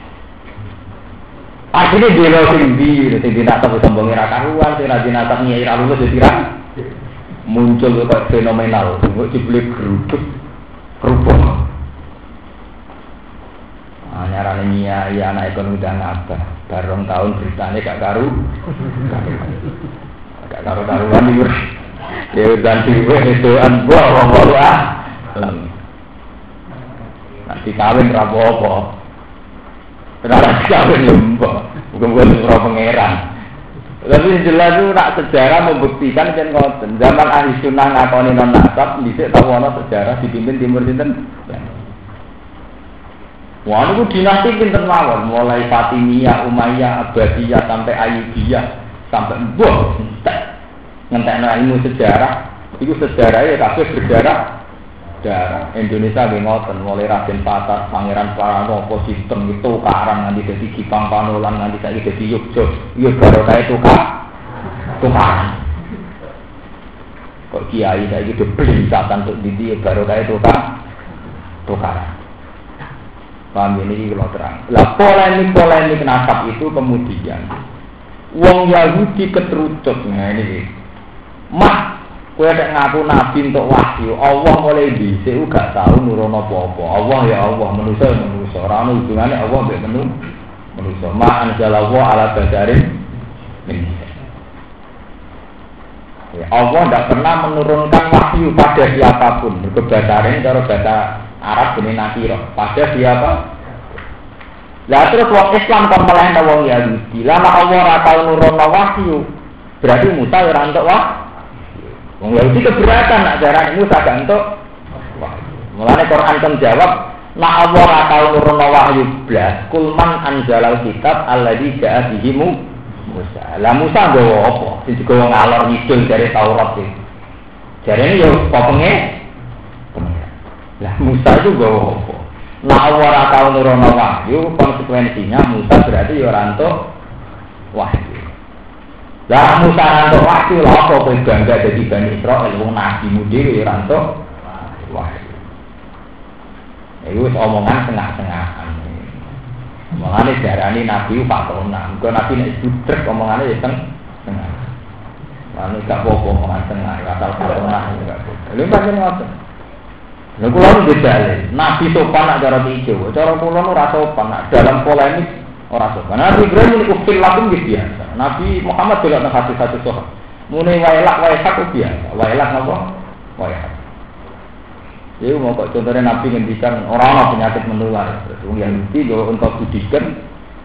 Akhirnya dia lo sing di, sing di natap sombong ira karuan, sing rajin natap nyai ra lulus jadi. Muncul kok fenomenal, kok dibeli geruduk, kerupuk. Ah, nyarane nyai anak ekonomi udah ngapa, bareng tahun beritanya gak karu, gak karu karuan di Ya udah diwe itu an gua ngomong ah, nanti kawin rapopo. Kenapa kawin lembok? Bukan surah pangeran. Tapi jelas itu nak sejarah membuktikan kan ngoten. Zaman ahli sunnah ngakoni non nasab, bisa tahu ana sejarah dipimpin timur sinten. Wah, itu dinasti pinter mawon, mulai Fatimiyah, Umayyah, Abbasiyah sampai Ayyubiyah sampai buah ngentek ilmu sejarah. Itu sejarah ya kabeh berdarah darah Indonesia nggih ngoten mulai Raden Patat, Pangeran Pranowo sistem itu karang nanti jadi Gipang Panolan nanti saya jadi Yogyo iya baru saya tukar. Tukaran. Kok kiai saya gitu beli satan untuk didi baru saya tukar. Tukaran. Paham ini kalau terang. Lah polemik polemik nasab itu kemudian Wong Yahudi keterucut nah ini mah Kue ada ngaku nabi untuk wahyu, Allah mulai bisa gak tahu nurun apa-apa. Allah ya Allah, manusia ya manusia. Orang hubungannya Allah mbek menu manusia. Ma anzalallahu ala badarin Ya, Allah tidak pernah menurunkan wahyu pada siapa pun. Kebesaran cara bahasa Arab ini nakiro. Pada siapa? Lah terus wong Islam kon melehna wong Yahudi. Lama Allah ora tau nurunno wahyu. Berarti Musa ora entuk wahyu. Wong Yahudi keberatan nak darah Musa gak entuk. Mulane Quran kan jawab, nak Allah ora tau nurunno wahyu blas, kulman anzalal kitab alladzi ja'a bihi Musa. Lah Musa nggawa apa? Sing digawa ngalor ngidul dari Taurat iki. Jarene yo popenge Lah Musa itu nggawa apa? Nah Allah ora tau nurunno wahyu, konsekuensinya Musa berarti yo ora entuk wahyu. Lah Musa ranto waktu lah apa kowe bangga dadi Bani Israil wong nabi mudi ya ranto wahyu. Iku wis omongan tengah-tengahan. Mulane diarani nabi patona. Engko nabi nek budrek omongane ya teng tengah. Lalu gak apa-apa omongan tengah, asal patona enggak apa. Lha ngoten. Lha kula nu nabi sopan nak cara ijo, cara kula nu ora sopan dalam polemik Orang sopan. Nabi Ibrahim ini kufil lakum biasa. Nabi Muhammad juga nang hati satu sohan. Mune wailak wailak itu biasa. Wailak apa? Wailak. Jadi mau kok contohnya Nabi ngendikan orang-orang penyakit menular. Terus yang Yahudi kalau untuk budikan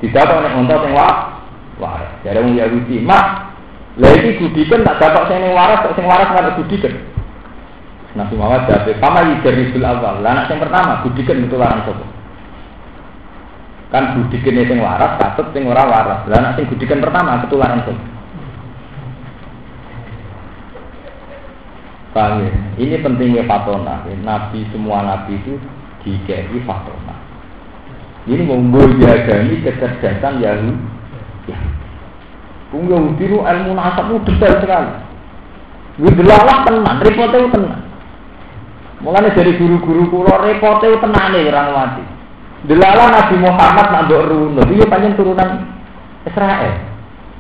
tidak tahu untuk yang wah waras. Jadi yang Yahudi mak lagi budikan tak dapat saya yang waras, tak yang waras nggak budikan. Nabi Muhammad jawab, "Kama yidrisul awal." Lah anak yang pertama budikan itu larang sapa? Kan budikan sing waras, katut sing ora waras. Lah anak sing budikan pertama ketularan sapa? Paham ya? Ini pentingnya fatona. Nabi semua nabi itu dikei fatona. Ini memboyagani kecerdasan Yahudi. Ya. Kung Yahudi itu ilmu nasab itu detail sekali. Widelalah tenan, repotnya itu tenan. Mulanya dari guru-guru kulo repotnya itu tenan nih orang mati. Delala Nabi Muhammad nak runo, dia panjang turunan Israel.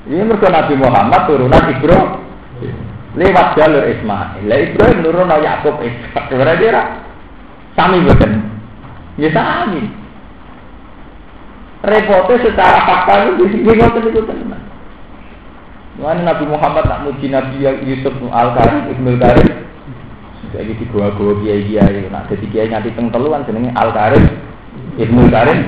Ini mereka Nabi Muhammad turunan Ibrahim lewat jalur Ismail. Lah Ibrahim nurun Yakub Ishak. Berarti ra sami boten. Ya sami. Repotnya secara fakta itu di sini ngoten itu tenan. Mana Nabi Muhammad tak muji Nabi Yusuf Al Karim Ibnu Karim. Jadi di gua-gua kiai-kiai, nak jadi kiai nganti teng teluan jenenge Al Karim Ibnu Karim.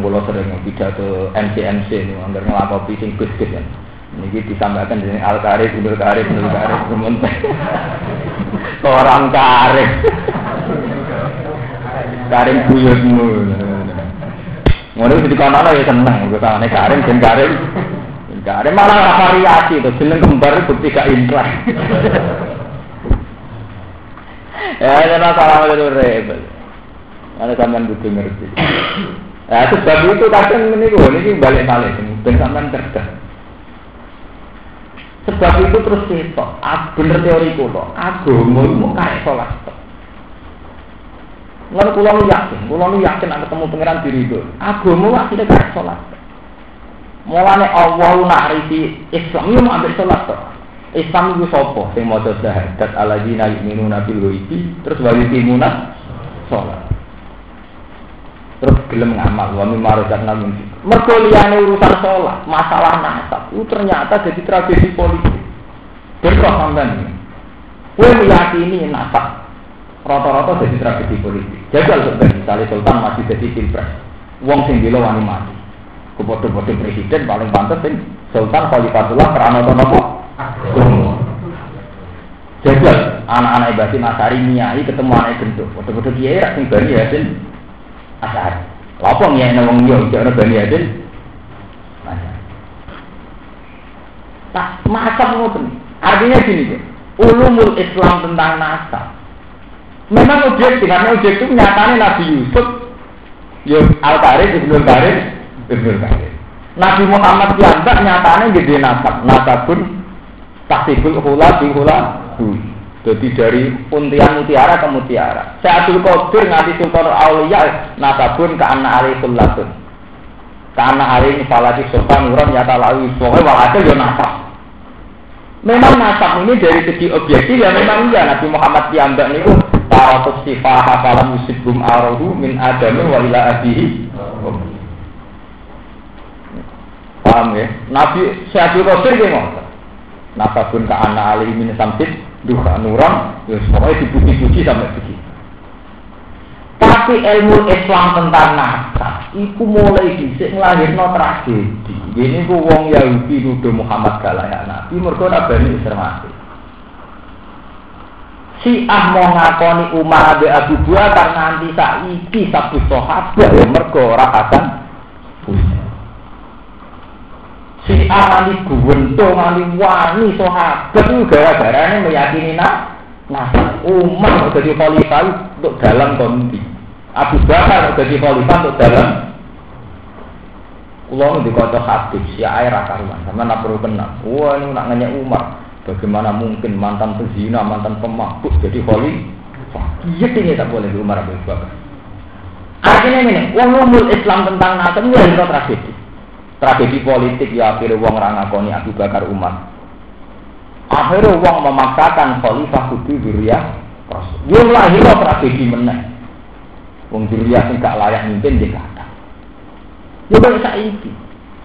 Kalau sering pidato MCMC nih, anggar ngelakopi sing gus-gus kan. Ini ditambahkan di Al Karib, Ibnu Karib, Ibnu Karib, (laughs) Orang Karib. Karim buyutmu. Ngono di kono ya seneng, gue Karim dan Karim. Karim malah variasi itu, jeneng kembar bukti gak intrah. (laughs) ya, jangan salah itu rebel. Ada sampean butuh ngerti. Ya, sebab itu kadang ini gue ini balik-balik, dan sampean cerdas. Sebab itu terus kita, bener teori kulo, agama itu kayak sholat. Lalu kulo lu yakin, kulo lu yakin aku ketemu pangeran diri itu. Agama akhirnya kayak sholat. Mulane Allah narifi Islam itu mau ambil sholat tuh. Islam itu sopo, sing mau syahadat dina yu'minuna bil ghaibi, terus wali timuna sholat. Terus gelem ngamal, wa mimma razaqna min Mergo liyane urusan sholat, masalah nasab, itu ternyata jadi tragedi politik. Bentrok sampean. Kowe meyakini nasab rata-rata jadi tragedi politik. Jagal sebenarnya misalnya Sultan masih jadi pilpres, wong sing bilo wani mati. Kepodo-podo presiden paling pantas sing Sultan Khalifatullah karena nopo Jagal anak-anak ibadi Nasari nyai ketemu anak gendut. Foto-foto kiai rak sing bani yasin Asari. Lapa nyai wong yo jare bani yasin. Tak macam ngoten. Artinya gini, ulumul Islam tentang nasab. Memang objektif, karena objektif nyatanya Nabi Yusuf, yo Al Karim, Ibnu Karim, Ibnu Karim. Nabi Muhammad diantar nyatanya gede nasab, nasabun taktibul hula bi hula Jadi dari untian mutiara ke mutiara. Sa'adul Qadir nganti Sultan Aulia nasabun ke anak ali kullatun. Ke anak ali falati sultan uram nyata lawi. Pokoknya walhasil ya nasab. Memang nasab ini dari segi objektif ya memang iya Nabi Muhammad Piyambak niku taratus sifah falam yusibum arahu min adamin wa ila. Paham ya? Nabi Syaikhul Qadir ki ngoten. Nasabun ka anak ali min samsid duha nuram ya pokoknya dipuji-puji sampai begitu. Tapi ilmu Islam tentang nasab itu mulai dhisik nglahirno tragedi. Ini ku wong Yahudi nuduh Muhammad galaya Nabi mergo Bani Israil. Si ah mau ngakoni Umar abe Abu Bakar nganti saiki sabu sahabat ya mergo ora Si nanti guwento nanti wani sahabat itu gara-gara meyakini nak Nah, Umar jadi khalifah untuk dalam kondi. Abu Bakar jadi khalifah untuk dalam Kulo di kota hadis si air karuan sama nak perlu kenal. Wah ini nak nanya Umar. Bagaimana mungkin mantan pezina, mantan pemabuk jadi khalifah? Iya ini tak boleh Umar Abu Bakar. Artinya ini, umul Islam tentang nasab ini tragedi. Tragedi politik ya akhirnya wong rangakoni Abu Bakar Umar. Akhirnya wong memaksakan khalifah kudu Rasul. Dia lahir tragedi meneh. Wong duriya sing gak layak mimpin dia kata. Ya kok saiki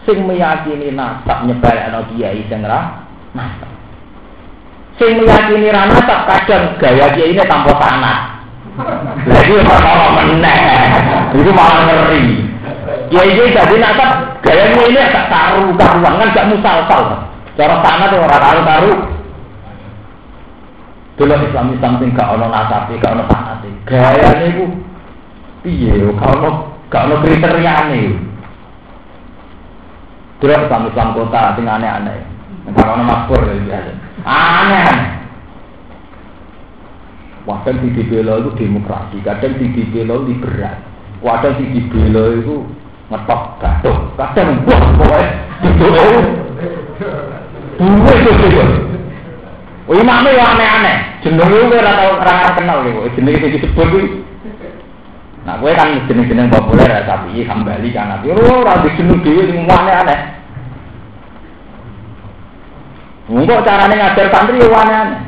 sing meyakini nasab nyebalekno kiai sing ra nasab. Sing meyakini ra nasab kadang gaya kiai ini tanpa tanah. Lagi ora meneh. Itu malah ngeri. Kiai kiai jadi nasab gaya ini agak karu karuan kan gak musalsal. Cara tanah tuh orang karu karu. Delok Islam Islam sing gak ono nasabe, gak ono sanate. Gayane iku piye yo gak ono gak ono kriteriane. Delok Islam Islam kota sing aneh-aneh. Gak ono makbur ya biasa. Aneh. Kadang di dibela itu demokrasi, kadang di liberal, kadang di dibela itu ngetok gaduh, kadang buah pokoknya itu dua itu. Oh imamnya ya aneh-aneh, jeneng itu tau ora kenal lho, jeneng itu disebut. Nah, gue kan jeneng-jeneng populer ya, tapi kembali kan tapi oh ora jeneng dhewe sing aneh-aneh. Enggak caranya ngajar santri ya aneh-aneh.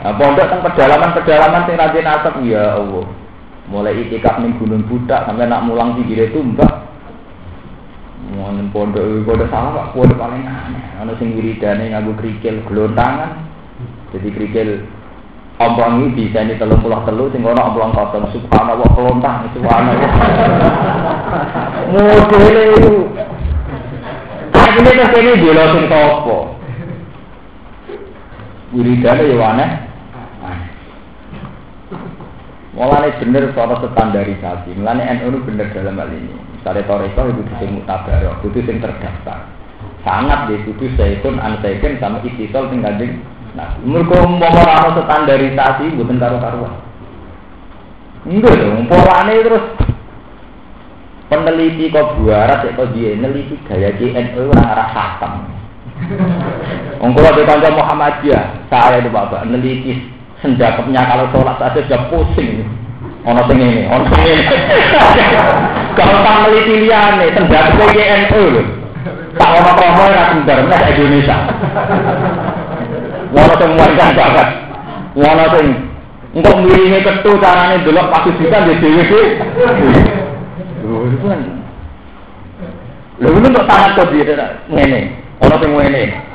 Nah, pondok teng pedalaman-pedalaman sing rajin asap ya Allah. Mulai itikaf ning Gunung Budak sampai nak mulang pinggire tumbak. Mau pondok pondok salah Pak, pondok paling aneh. Ana sing wiridane nganggo krikil glontangan. Jadi krikil ompong ini bisa ini telur pulau telur, sing kono ompong kosong subhanallah kelontang subhanallah. (laughs) Modele itu. Akhirnya terus ini dia sing topo. Wiridane ya aneh. Mulane bener soal standarisasi. Mulane NU itu bener dalam hal ini. Misalnya Toreko itu sing mutabarok, kudu sing terdaftar. Sangat deh kudu saitun ansaiken sama istisol sing kanjeng. Nah, mergo umpama ora standarisasi mboten karo-karuan. Enggak dong, polane terus peneliti kok buarat kok dia neliti gaya NU ora arah khatam. (laughs) Wong kula di kanca Muhammadiyah, saya itu Bapak neliti sendakapnya kalau sholat saja sudah pusing. Ono sing ini, ono sing ini. (laughs) Kalau tak meliti liane, sendakapnya YNU lho. Tak ono promo ora sendar nek Indonesia. Ono sing muangkan banget. Ono sing untuk miringi ketu carane delok pasti bisa di dhewe Lho itu kan. Lho untuk tangan kok dia ngene. Ono sing ngene.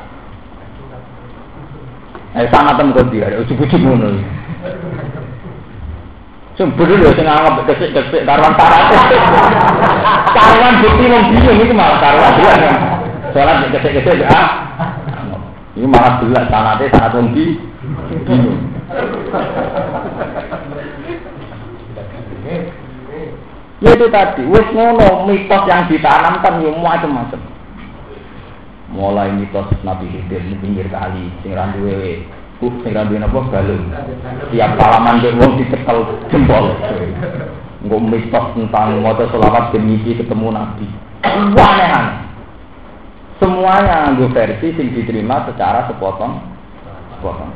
Eh sangat tem kok dia, ujug-ujug ngono. Bener lho sing anggap kesik-kesik karuan syarat. Karuan bukti wong bingung itu malah karuan dia. Salat kesik-kesik ah. Ini malah jelas sanate sangat wong bingung. Ya itu tadi, wis ngono mitos yang ditanamkan yo macam-macam mulai mitos Nabi Khidir di pinggir kali sing randuwe uh sing randuwe napa? Galung tiap salaman ke wong dicekel jempol. Enggak mitos tentang motor selawat demi ketemu Nabi. Aneh semuanya gue versi sing diterima secara sepotong. Sepotong.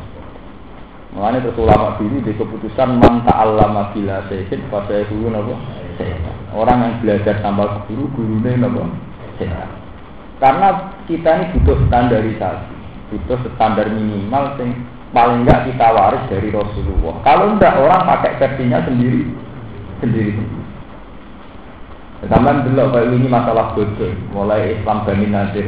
Mengenai terus ulama dulu di keputusan man ta'allama bila sehin pada guru napa? Orang yang belajar tanpa guru gurunya napa? Sehat karena kita ini butuh standarisasi, butuh standar minimal yang paling enggak kita waris dari Rasulullah. Kalau enggak orang pakai versinya sendiri, sendiri sendiri. Dulu kayak ini masalah bodoh, mulai Islam Bani Nadir,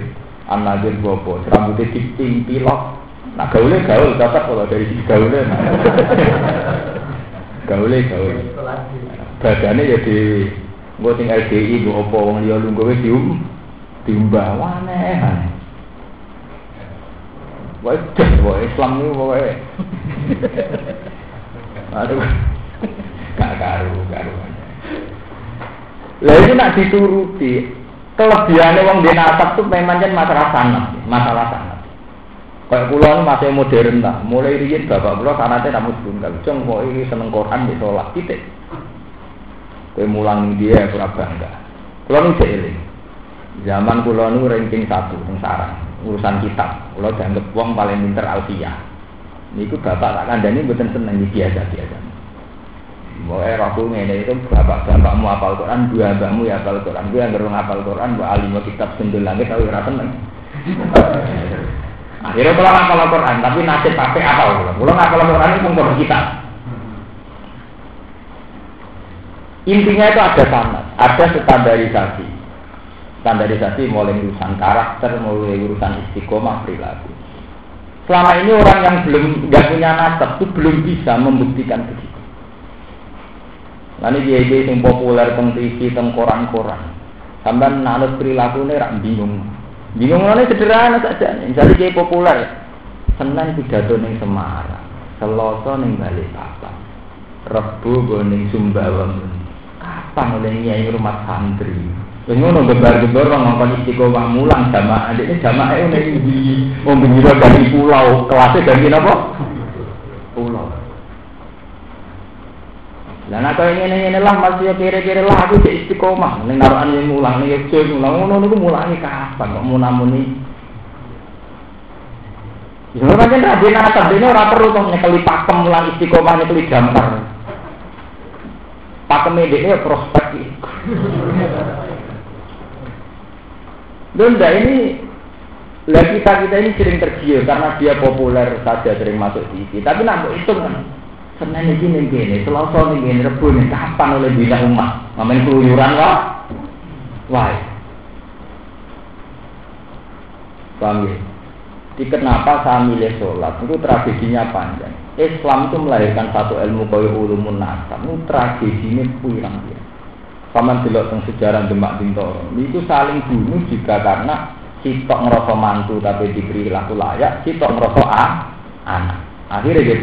An Nadir Bobo, rambutnya diping pilok. Nah gaulnya gaul, cocok kalau dari sisi gaulnya. Nah. (laughs) gaulnya gaul. Badannya ya di, gue tinggal di, gue opo, wong liya lu gue dium, timbang aneh. Wajah wah Islam ini pokoknya (laughs) aduh. Gak karu karu. Lah ini nak dituruti. Kelebihannya wong di nasab tuh memang kan masalah sanat masalah sanat kayak pulau masih modern lah mulai riyen bapak pulau sanatnya namun tunggal. Jeng kok ini seneng Quran di sholat titik. Kue mulang dia kurang bangga. Pulau ini seiling Zaman kulo nu ranking satu teng sarang urusan kitab. Kulo dianggap wong paling pinter alfiyah. Niku bapak tak kandani mboten seneng iki biasa biasa. Mau aku ngene itu bapak bapakmu apal Quran, dua bapakmu ya apal Quran. Gue yang gerung apal Quran, buat alim kitab sendul langit tapi ora seneng. (laughs) Akhirnya kalau ngapal Quran, tapi nasib pakai apal. Kalau ngapal Quran itu pun kitab. Intinya itu ada sanat, ada standarisasi standarisasi mulai urusan karakter, mulai urusan istiqomah perilaku. Selama ini orang yang belum nggak punya nasab itu belum bisa membuktikan begitu. Lalu dia dia yang populer tentang TV, tentang koran-koran. Sampai nanut perilaku ini rak bingung. Bingung ini sederhana saja. Misalnya dia populer, senang pidato ning Semarang. Selasa ning balik papan. Rebo go ning Sumbawa. Kapan oleh nyai rumah santri? Ngono gebar-gebar wong ngongkon istiqomah mulang jamaah. Ini jamaah ini di wong dari pulau, kelasnya dari napa? Pulau. Lah nek kaya ngene-ngene lah masih kira-kira lah aku cek istiqomah ning narukan yang mulang ning Yogyakarta mulang ngono niku mulangi kapan kok munamuni Ya ora pancen ra dene atas dene ora perlu to nyekeli pakem mulang istiqomah nyekeli gambar. Pakem ini ya prospek. Donda ini lah kita kita ini sering tergiur karena dia populer saja sering masuk TV. Tapi nak itu kan Senin ini gini, Selasa nih gini, Rebu nih kapan oleh bina umat? Ngamen keluyuran kok? Wah. Paham ya? Di kenapa saya milih sholat? Itu tragedinya panjang. Islam itu melahirkan satu ilmu kaya ulumun nasab. Itu tragedinya pirang ya. Paman delok teng sejarah Demak Bintoro. Itu saling bunuh juga karena sitok ngerasa mantu tapi diberi laku layak, sitok ngerasa ah, anak. Akhirnya dia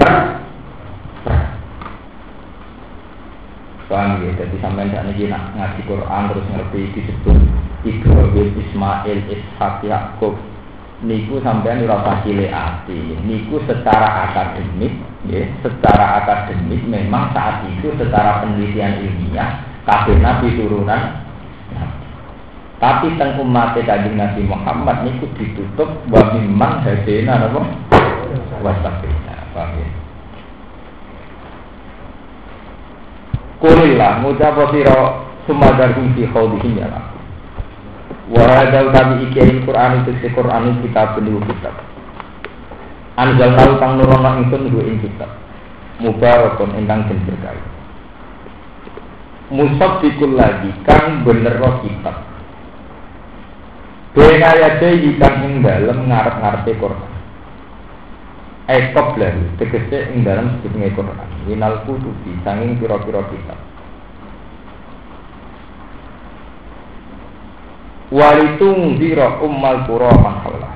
Paham ya, jadi sampai saat ini nak ngaji Quran terus ngerti disebut Ibrahim, Ismail, Ishak, Yakub. Niku sampai rasa cile hati Niku secara akademik ya, Secara akademik memang saat itu secara penelitian ilmiah Kabeh Nabi turunan tapi tentang umat kajian Nabi Muhammad niku ditutup wa mimman hadena napa wasabina paham ya Kulillah ngucap sira sumadar fi khawdihim ya. Wa hadal kami iki Quran itu si Quran kitab niku kitab. Anjal nau kang nurono nggo ing kitab. Mubarakun ingkang den berkahi. Musaddiqul lagi kang bener kitab. Bena ya kang ing dalem ngarep-ngarepe Quran. Ekop lalu, tegese ing dalam sebutnya Quran. Minal kutubi, sanging piro-piro kitab. Walitung ziro ummal pura man hawlah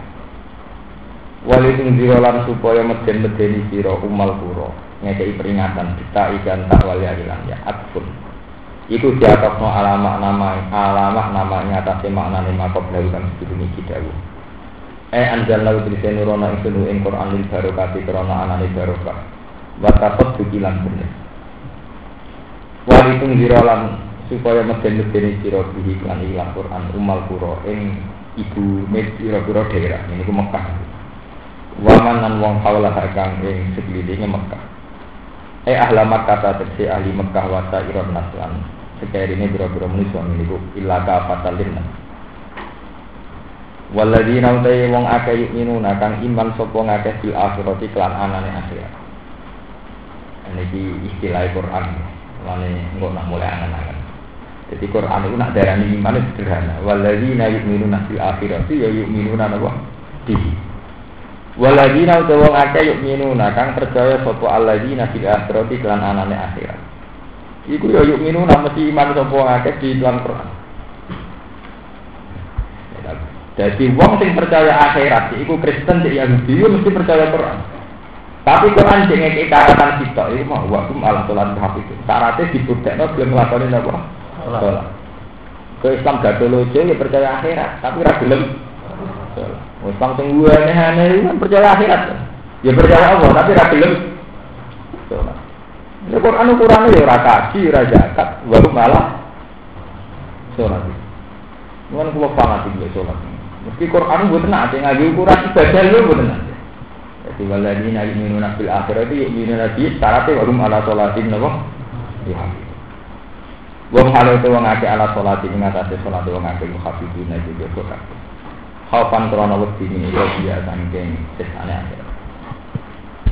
Walitung ziro lan supaya meden-medeni ziro ummal pura Ngekei peringatan, kita ikan tak wali ya Atfun Iku di atas no alamak nama alamak namanya atas makna lima kop lalu kan ini Eh anjal lau tulis nurono ingsun ing Quran lil barokati krana anane barokah. Wa taqad bukilan bener. Wa itung dirolan supaya meden-medeni sira bihi lan ilang Quran umal pura ing ibu med pira-pira daerah ini ku Mekah. Wa manan wong haula kang ing sekelilinge Mekah. Eh ahla Makkah tegese ahli Mekah wa sa'iron naslan. Sekarine biro-biro manusa niku illa ka fatalin. Waladina utai wong akeh yukminuna kang iman sapa ngakeh bil akhirati kelan anane akhirat. Ini istilah Quran. Lane engko nak mulai angan-angan. Jadi Quran itu nak darani iman sederhana. Waladina yukminuna bil akhirati ya yukminuna napa? Di. Waladina utai wong akeh yukminuna kang percaya sapa alladzina bil akhirati kelan anane akhirat. Iku ya yukminuna mesti iman sapa ngakeh di dalam Quran. Jadi wong sing percaya akhirat, iku Kristen cek Yahudi, itu mesti percaya Quran. Tapi Quran sing ngeki karatan kita, itu mah waktu malah sholat hafid itu. Syaratnya dibuktikan belum melakukan apa? Sholat. Ke Islam gak ya percaya akhirat, tapi ra gelem. Islam sing aneh-aneh itu kan percaya akhirat. Ya percaya Allah, tapi ra gelem. Sholat. Ya Quran ukurannya ya ora kaji, ora zakat, baru malah sholat. Mungkin kalau fanatik ya sholat. Meski Quran buat nanti ngaji ukuran ibadah lu buat nanti. Jadi waladhi nabi minun bil akhirat itu minun nabi syaratnya warum ala sholatin nabo. Ya. Wong hal itu wong akeh ala sholatin ngatasi sholat wong akeh muhafidun juga Quran. Khaufan krono wedi ini ya dia saking sesane akhirat.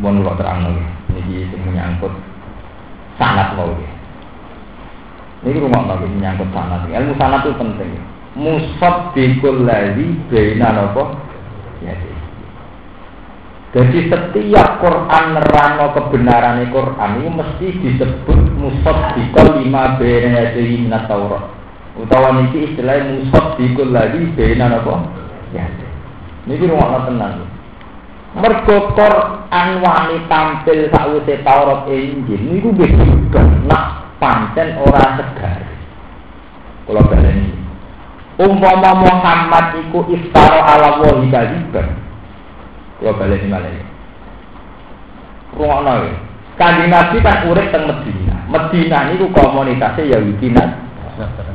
Mohon lo terang lagi. Ini sing menyangkut sanat mau Ini rumah lagi menyangkut sanat. Ilmu sanat itu penting musab bikul lali bina nopo ya jadi setiap Quran nerano kebenaran Quran itu mesti disebut musab bikul lima bina jadi minat Taurat utawa niki istilahnya musab bikul lali bina nopo ya ini rumah tenang Mergo Quran wani tampil sakwise Taurat Injil niku wis nak pancen ora segar. Kula baleni. Umpama Muhammad iku iftara ala wahi kaliban. Kula baleni malih. Ruangno ya. Kanjeng Nabi kan urip teng Medina. Medina niku komunitasnya Yahudi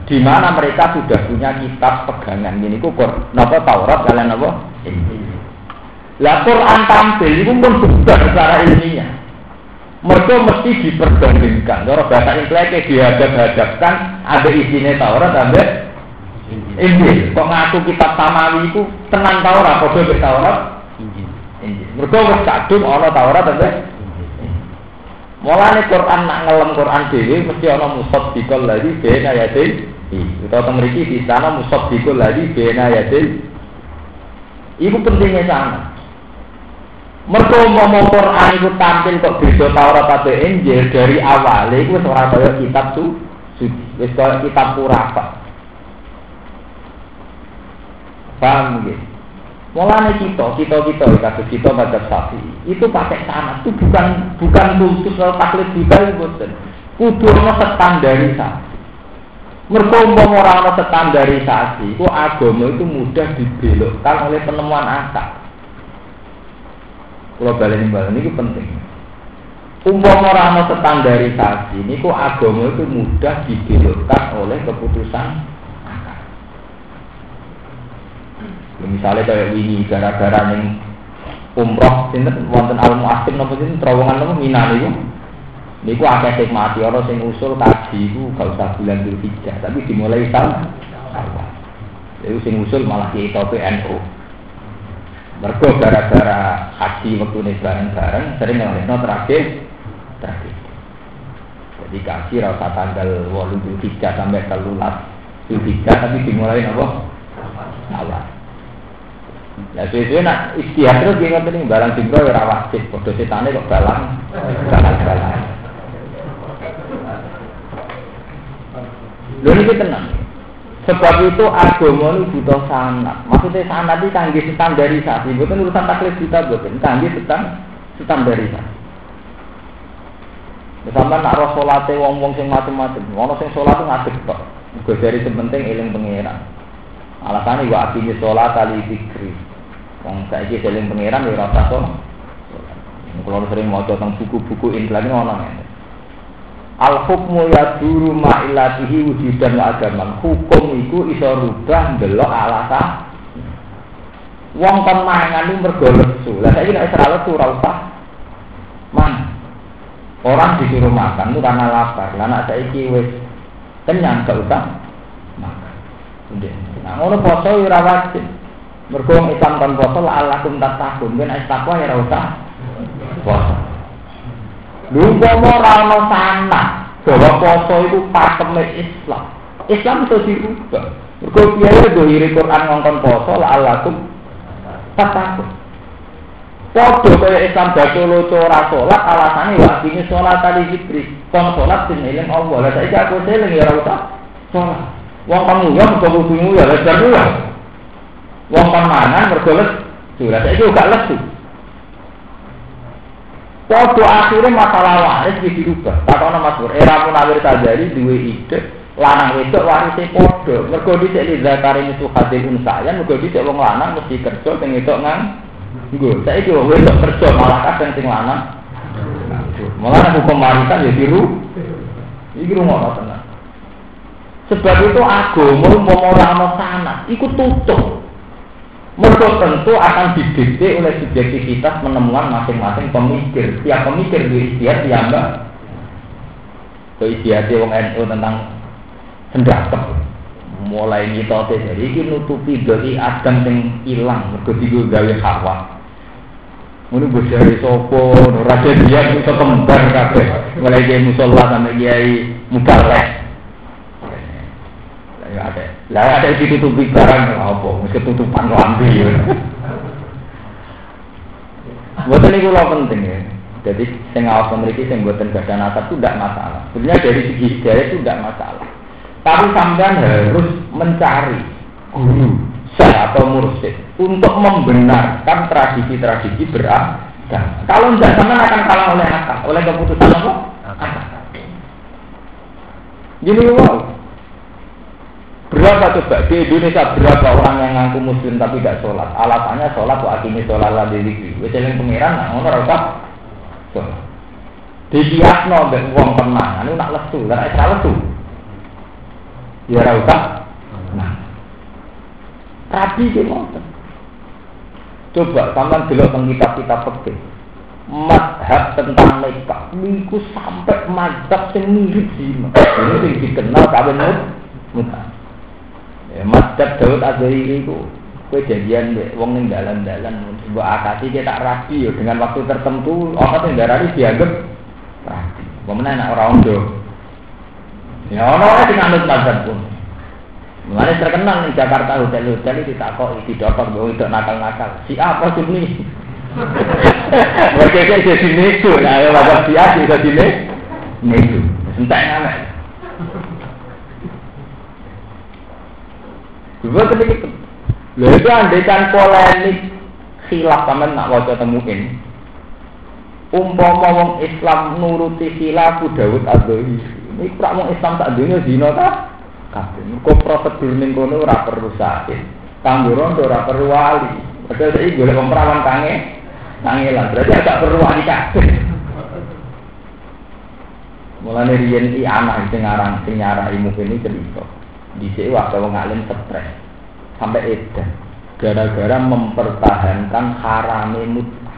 di mana mereka sudah punya kitab pegangan? Ini ku napa Taurat kalian napa? Lah Quran tampil itu pun sudah secara ilmiah. Mereka mesti diperbandingkan kalau bahasa intelek dihadap-hadapkan ada isinya Taurat ada Injil. Kok ngaku kitab samawi itu tenang Taurat kode Taurat? Injil. Mereka wis kadung ana Taurat ada Mulane Quran nak ngelem Quran dhewe mesti ana musaddiqal ladzi baina yadayhi. Utawa teng mriki di sana musaddiqal ladzi baina yadayhi. Iku pentingnya sana. Mergo mau Quran itu tampil kok beda Taurat atau Injil dari awal itu wis ora kitab su wis kaya kitab purapa. Paham gitu? Mulanya kita, kita kita, kasus kita pada sapi itu pakai tanah itu bukan bukan kultus atau taklid itu boten. Kudu standarisasi. Mereka orang ana standarisasi, itu agama itu mudah dibelokkan oleh penemuan akal. Kalau balik balik ini penting. Umpama orang ana ini kok agama itu mudah dibelokkan oleh keputusan Misalnya kayak ini gara-gara yang umroh sinten wonten al muasim nopo sinten terowongan nopo Mina niku. Niku akeh sing mati orang sing usul kaji iku gak usah bulan Dzulhijjah, tapi dimulai tahun Itu sing usul malah ki tope NU. Mergo gara-gara haji waktu ini bareng-bareng sering ngelakno terakhir terakhir. Jadi kasih rasa tanggal walu Dzulhijjah sampai telulas Dzulhijjah tapi dimulai nopo awal. Ya sesuai nak istihad terus dia nih barang jingkro ya sih, bodoh setane kok balang, balang balang. Lalu ini tenang. Sebab itu agama ini butuh sanat. Maksudnya sanat ini canggih standarisasi. Bukan urusan taklid kita, bukan canggih stand standarisasi. Misalnya nak roh sholatnya wong-wong sing macam-macam, wong sing sholat itu ngadeg kok. Gue dari sementing eling pengiran. Alasannya wa akimi sholat kali fikri. Wong saiki seling pangeran ya ora usah. Kalau sering mau tentang buku-buku Islam ini orang ini. Al hukmu yaduru ma'ilatihi wujudan agaman. Hukum itu iso rubah delok alasan. Wong kon mangan itu mergo lesu. Lah saiki nek ora lesu ora usah man. Orang disuruh makan itu karena lapar. Lah nek saiki wis kenyang gak usah makan. Nah, ngono poso ora wajib. Mergo Islam kan poso la'allakum tattaqun. Ben es takwa ya ora usah poso. Lu umpama ora ana sana bahwa poso itu pakeme Islam. Islam itu dirubah. Mergo kiai dohiri Quran ngongkon poso la'allakum tattaqun. Podo kaya Islam batu loco ora salat alasane wa ini salat tadi zikri. Kon salat sing Allah. Lah saiki aku eling ya ora usah salat. Wong kamu ya mergo kudu ya ya. Wong kon mangan mergo lesu. Lah saiki gak lesu. Waktu akhirnya masalah waris di dirubah. Takono Mas Pur, era munawir tajari dua ide lanang wedok warise padha. Mergo dhisik li zakari itu hadil unsayan, mergo dhisik wong lanang mesti kerja sing wedok nang nggo. Saiki wong wedok kerja malah kadang sing lanang. Malah hukum warisan ya diru. Iki rumah tenan. Sebab itu agama mau ora sana, ikut tutup. Mereka tentu akan didikte oleh subjektivitas menemukan masing-masing pemikir. Tiap pemikir di istiadat ya mbak. Ke istiadat wong NU tentang sendakem. Mulai mitote jadi ini nutupi dari adam yang hilang. Mereka tiga gawe hawa. Ini dari sopo, raja dia itu kembar kabeh. Mulai dia musola sampai kiai mubalek. Ya ada. Lah ada ditutupi barang apa? Mesti tutupan lampu ya. Buat ini kalau penting ya. Jadi sing awas memiliki sing buatan badan atap itu tidak masalah. Sebenarnya dari segi hidayah itu tidak masalah. Tapi sampean harus mencari guru syekh atau mursyid untuk membenarkan tradisi-tradisi beragama. Kalau tidak sama akan kalah oleh akal, oleh keputusan apa? Akal. Gini wow. Berapa coba di Indonesia berapa orang yang ngaku muslim tapi tidak sholat? Alasannya sholat kok akhirnya sholat lah di lagi. Wajah pengiran, nah ngono rasa sholat. Di kiasno mbek wong tenang, anu nak lesu, lah ora lesu. Ya ora. Nah. Rabi ki ngoten. Coba sampean delok teng kitab-kitab fikih. Madhab tentang nikah niku sampai madhab sing mirip. Ini sing dikenal kawin muta. Ya, madhab Daud Azhari itu kue jadian deh, wong ning dalan-dalan mbok akati kita tak rapi yo dengan waktu tertentu orang yang darani dianggap rapi. Pemenang anak orang ondo. Ya ono ora sing anut madhab pun. Mulane terkenal di Jakarta hotel-hotel itu tak kok iki dokter bahwa itu nakal-nakal. Si apa sih ini? Mereka kayak jadi nego, nah ya wajah si A jadi nego. Entah yang mana. Dua ketika Lalu itu andaikan polemik khilaf sama nak wajah temuin. Umpama wong Islam nuruti khilaf Dawud Adoi. Ini prak wong Islam tak dunia zina tak? kabeh. Kok prosedur ning kono ora perlu sakit. Kanggo rondo ora perlu wali. Padahal saiki golek wong perawan kange kangelan. Berarti agak perlu wali kabeh. Mulane riyen iki anak sing aran sing nyarai mungkin cerita. Dhisik waktu wong stres sampai edan gara-gara mempertahankan harame mut'ah.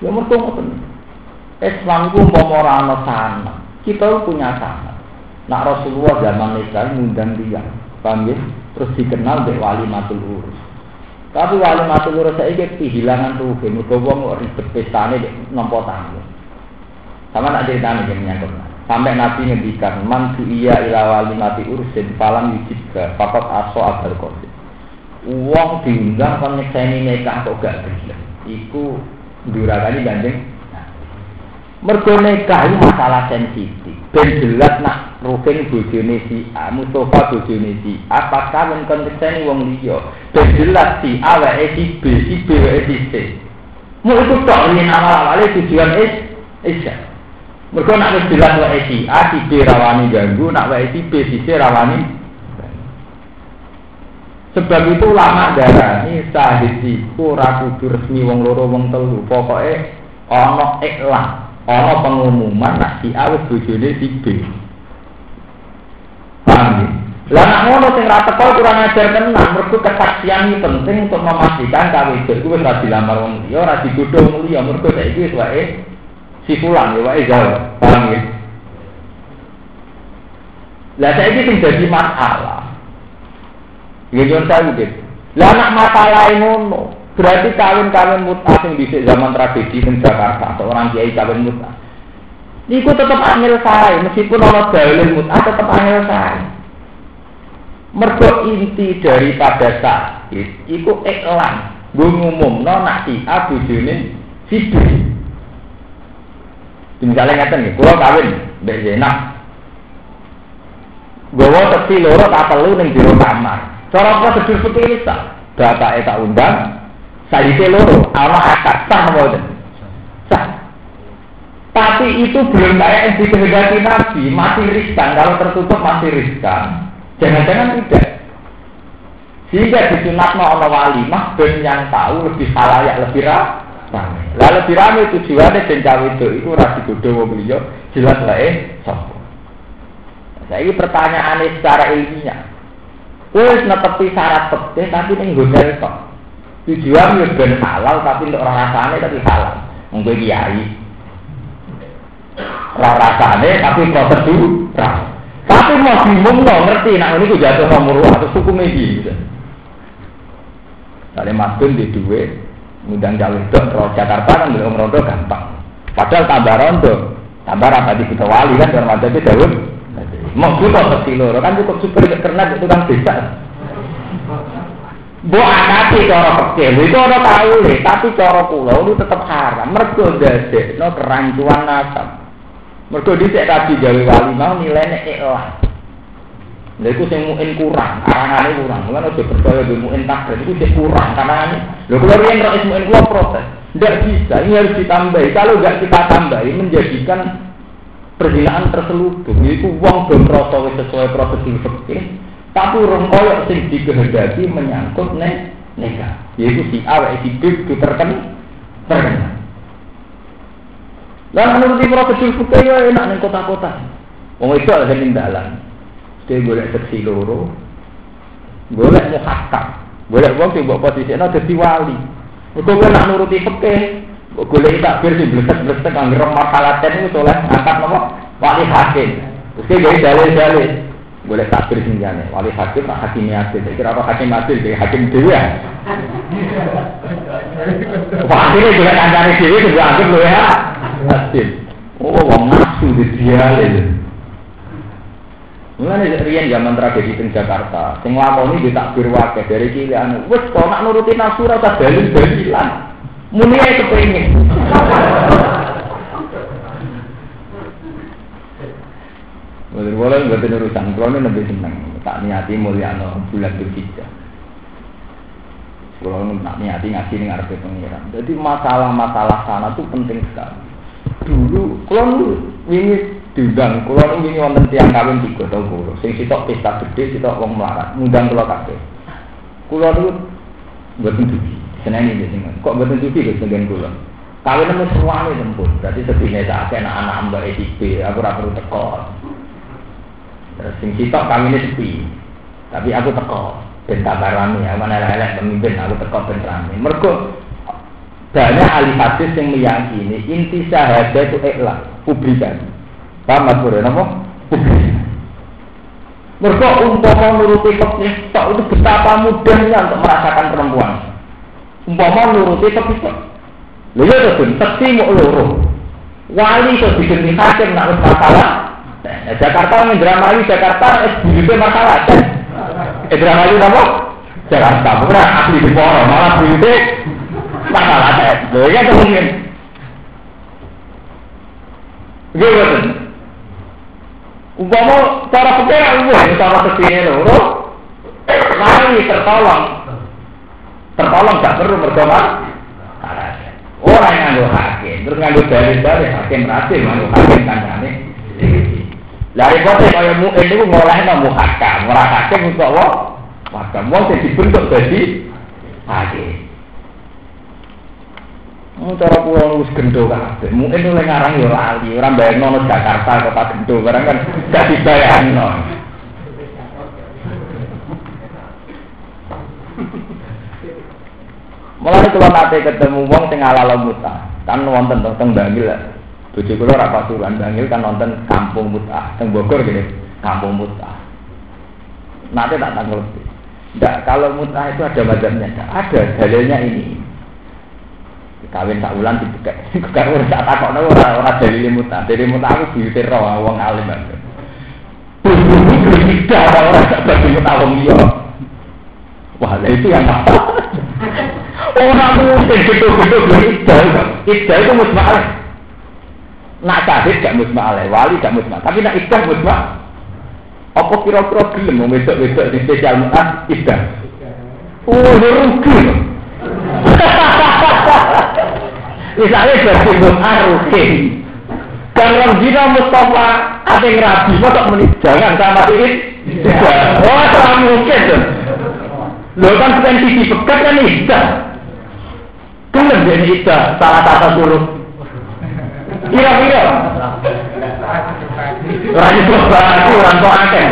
Ya mergo ngoten. Islam ku umpama ora ana sana, kita punya sana. Nak Rasulullah zaman nikah ngundang dia, paham ya? Terus dikenal dek wali matul urus. Tapi wali matul urus saya kayak kehilangan tuh, mereka wong ribet pestane dek nompo tamu. Sama nak ceritanya yang menyangkut. Sampai Nabi ngendikan, man iya ila wali mati urusin, falam yujibka, papat aso abal kosid. Uang diundang kon nyekseni nikah kok gak gelem. Iku durakani gandeng. Mergo masalah sensitif. Ben jelas nak Rukin bojone si A, Mustafa bojone si A, apakah men konteksene wong liya. Ben jelas si A wae si B, si B wae si C. Mu itu tok yen awal-awale tujuan is isya. Mergo nak wis jelas wae si A, si B rawani ganggu, nak wae si B, si C rawani Sebab itu lama darah ini sahid iku ora kudu resmi wong loro wong telu. Pokoke ana iklan, ana pengumuman nak si A wis bojone si B. Paham ya? Lah ngono sing ra teko kurang ajar tenan, mergo kesaksian iki penting untuk memastikan kawe itu iku wis ra dilamar wong liya, ora digodho wong liya, mergo saiki wis si fulan ya wae jauh. Paham ya? Lah saiki sing dadi masalah. Ya jon saya gitu. Lah nak masalah ngono, berarti kawin-kawin mutah sing dhisik zaman tradisi ning Jakarta atau orang kiai kawin mutah. Iku tetap angel saya, meskipun Allah dalil mut'ah tetap angel saya. Mergo inti daripada sakit, iku iklan. Gue ngumum, no nak si A bujune si B. Misalnya ngeten nih, gue kawin, Mbak Zainab. Mau tepi loro tak perlu ning jero kamar. Cara prosedur seperti ini tak. Bapak tak undang, saya loro, ana akad sah mau Sah. Tapi itu belum kayak yang dikehendaki Nabi, masih riskan. Kalau tertutup masih riskan. Jangan-jangan tidak. Sehingga disunat ono wali, mah ben yang tahu lebih halayak lebih ramai. Lalu ramai tujuannya dan cawe itu itu rasi bodoh beliau jelas lah eh sopo. Saya ini pertanyaannya secara ilmiah. Wes netepi syarat pete tapi ning hotel kok. Tujuan ya ben halal tapi untuk rasanya tapi halal. Mungkin kiai rasane tapi prosedur tapi mau bingung ngerti nak ini jatuh nomor atau suku media gitu. Kali Mas di duit, ngundang jauh dong, kalau Jakarta kan belum rondo gampang. Padahal tambah rondo, tambah apa di kita wali kan, kalau ada itu jauh. Mau kita mesti loro kan cukup super karena itu kan bisa. Bu anake cara kecil itu orang tahu deh, tapi cara pulau itu tetap haram. Mergo dadi no kerancuan nasab. Mergo dhisik Nabi gawe wali mau nilainya ikhlas. Lha iku sing muin kurang, karangane kurang. Mulane aja percaya be muin takdir iku sing kurang karangane. Lho kula riyen ro muin kula protes. Tidak bisa, ini harus ditambahi. Kalau nggak kita tambahi, menjadikan perzinaan terselubung. Itu uang belum rasa sesuai prosedur fikih. Tapi orang koyok sing dikehendaki menyangkut ne neka. Yaitu si A, si B itu terken terkena. Dan menurut prosedur fikih ya enak nih kota-kota. Wong itu ada yang dalam. Dia boleh seksi loro, boleh muhakam, boleh wong sing mbok posisine dadi wali. Mergo kowe nak nuruti fikih, kok golek takbir sing blesek-blesek anggere makalaten itu soleh angkat nopo wali hakim. Terus gawe dalil-dalil. Boleh takbir sing jane. Wali hakim tak hakim adil. Kira apa hakim adil kayak hakim dhewe. Wah, ini juga kancane dhewe juga anggap lho ya. Adil. Oh, wong nafsu di dialil. Mulane riyen zaman tragedi teng Jakarta, sing lakoni di takbir wakil dari cilik anu, wis kok nak nuruti nafsu ora usah dalil-dalilan. Muni. Boleh boleh nggak ada urusan, kalau ini lebih seneng, tak niati mulia no bulan. Kalau ini tak niati ngaji nih ngarepe pengiran. Jadi masalah-masalah sana tuh penting sekali. Dulu, kalau ini diundang kula niku wingi wonten tiyang kawin tiga to kula sing sitok pesta gede sitok wong melarat ngundang kula kabeh. Kula niku mboten dugi. Seneng iki sing kok mboten dugi Gus dengan kula? Kawin nemu semuanya tempun berarti sedine sak anak anak mbak EDP aku ora perlu teko. Terus sing sitok kawine sepi. Tapi aku teko. Ben kabar rame aku mana elek pemimpin aku teko ben rame. Mergo banyak ahli hadis yang meyakini inti syahadat itu ikhlas publikasi Mas Bro, napa? Mereka umpama nuruti fikih tok itu betapa mudahnya untuk merasakan perempuan. Umpama nuruti tok. Lha ya to, seksi mau loro. Wali itu diganti hakim nak masalah. Nah, Jakarta Indramayu Jakarta es buyute masalah. Indramayu napa? Jakarta. Bukan asli di Poro, malah buyute masalah. Lha ya kemungkinan. Gimana? Umpama cara pikir wah cara ke sini loro, mari tertolong, tertolong gak perlu berdoa. Orang yang nganggo hakim, terus nganggo dalil-dalil hakim berhasil nganggo hakim kancane. Dari kote kaya mu ini ku ngolehno muhakam, ora hakim untuk apa? Muhakam wong sing dibentuk dadi hakim. Oh, cara pulau wis gendo kabeh. Mungkin oleh ngarang ya lali, ora bayangno Jakarta kota gendo, barang kan gak dibayangno. Mulai kalau nate ketemu wong sing ala muta, kan wonten teng Bangil. Bojo kula ora pasuruan Bangil kan nonton Kampung Muta, teng Bogor gini, Kampung Muta. Nanti tak tanggung. Tidak, kalau muta itu ada macamnya, ada dalilnya ini kawin tak ulang dibuka. Bukan ora tak takokno ora ora dalile muta. Dalile muta aku diutir ro wong alim banget. Tidak ada orang tak bagi muta wong. Wah, itu yang apa? (laughs) Orang mungkin gedung-gedung idal, idal itu musma'al. Nak syahid gak musma'al, wali gak musma'al. Tapi nak idal musma'al. Apa kira-kira gelem mau wedok-wedok di spesial mu'ah idal? Oh, rugi. (laughs) Misalnya jadi mu'ah rugi. Dan Mustafa ada yang rabi, masa menit jangan sama ini. Oh, tak mungkin tuh. Lo kan sensitif pekat kan iddah. Kan jadi iddah salah satu suruh. Kira-kira. Itu berarti orang tua akeh.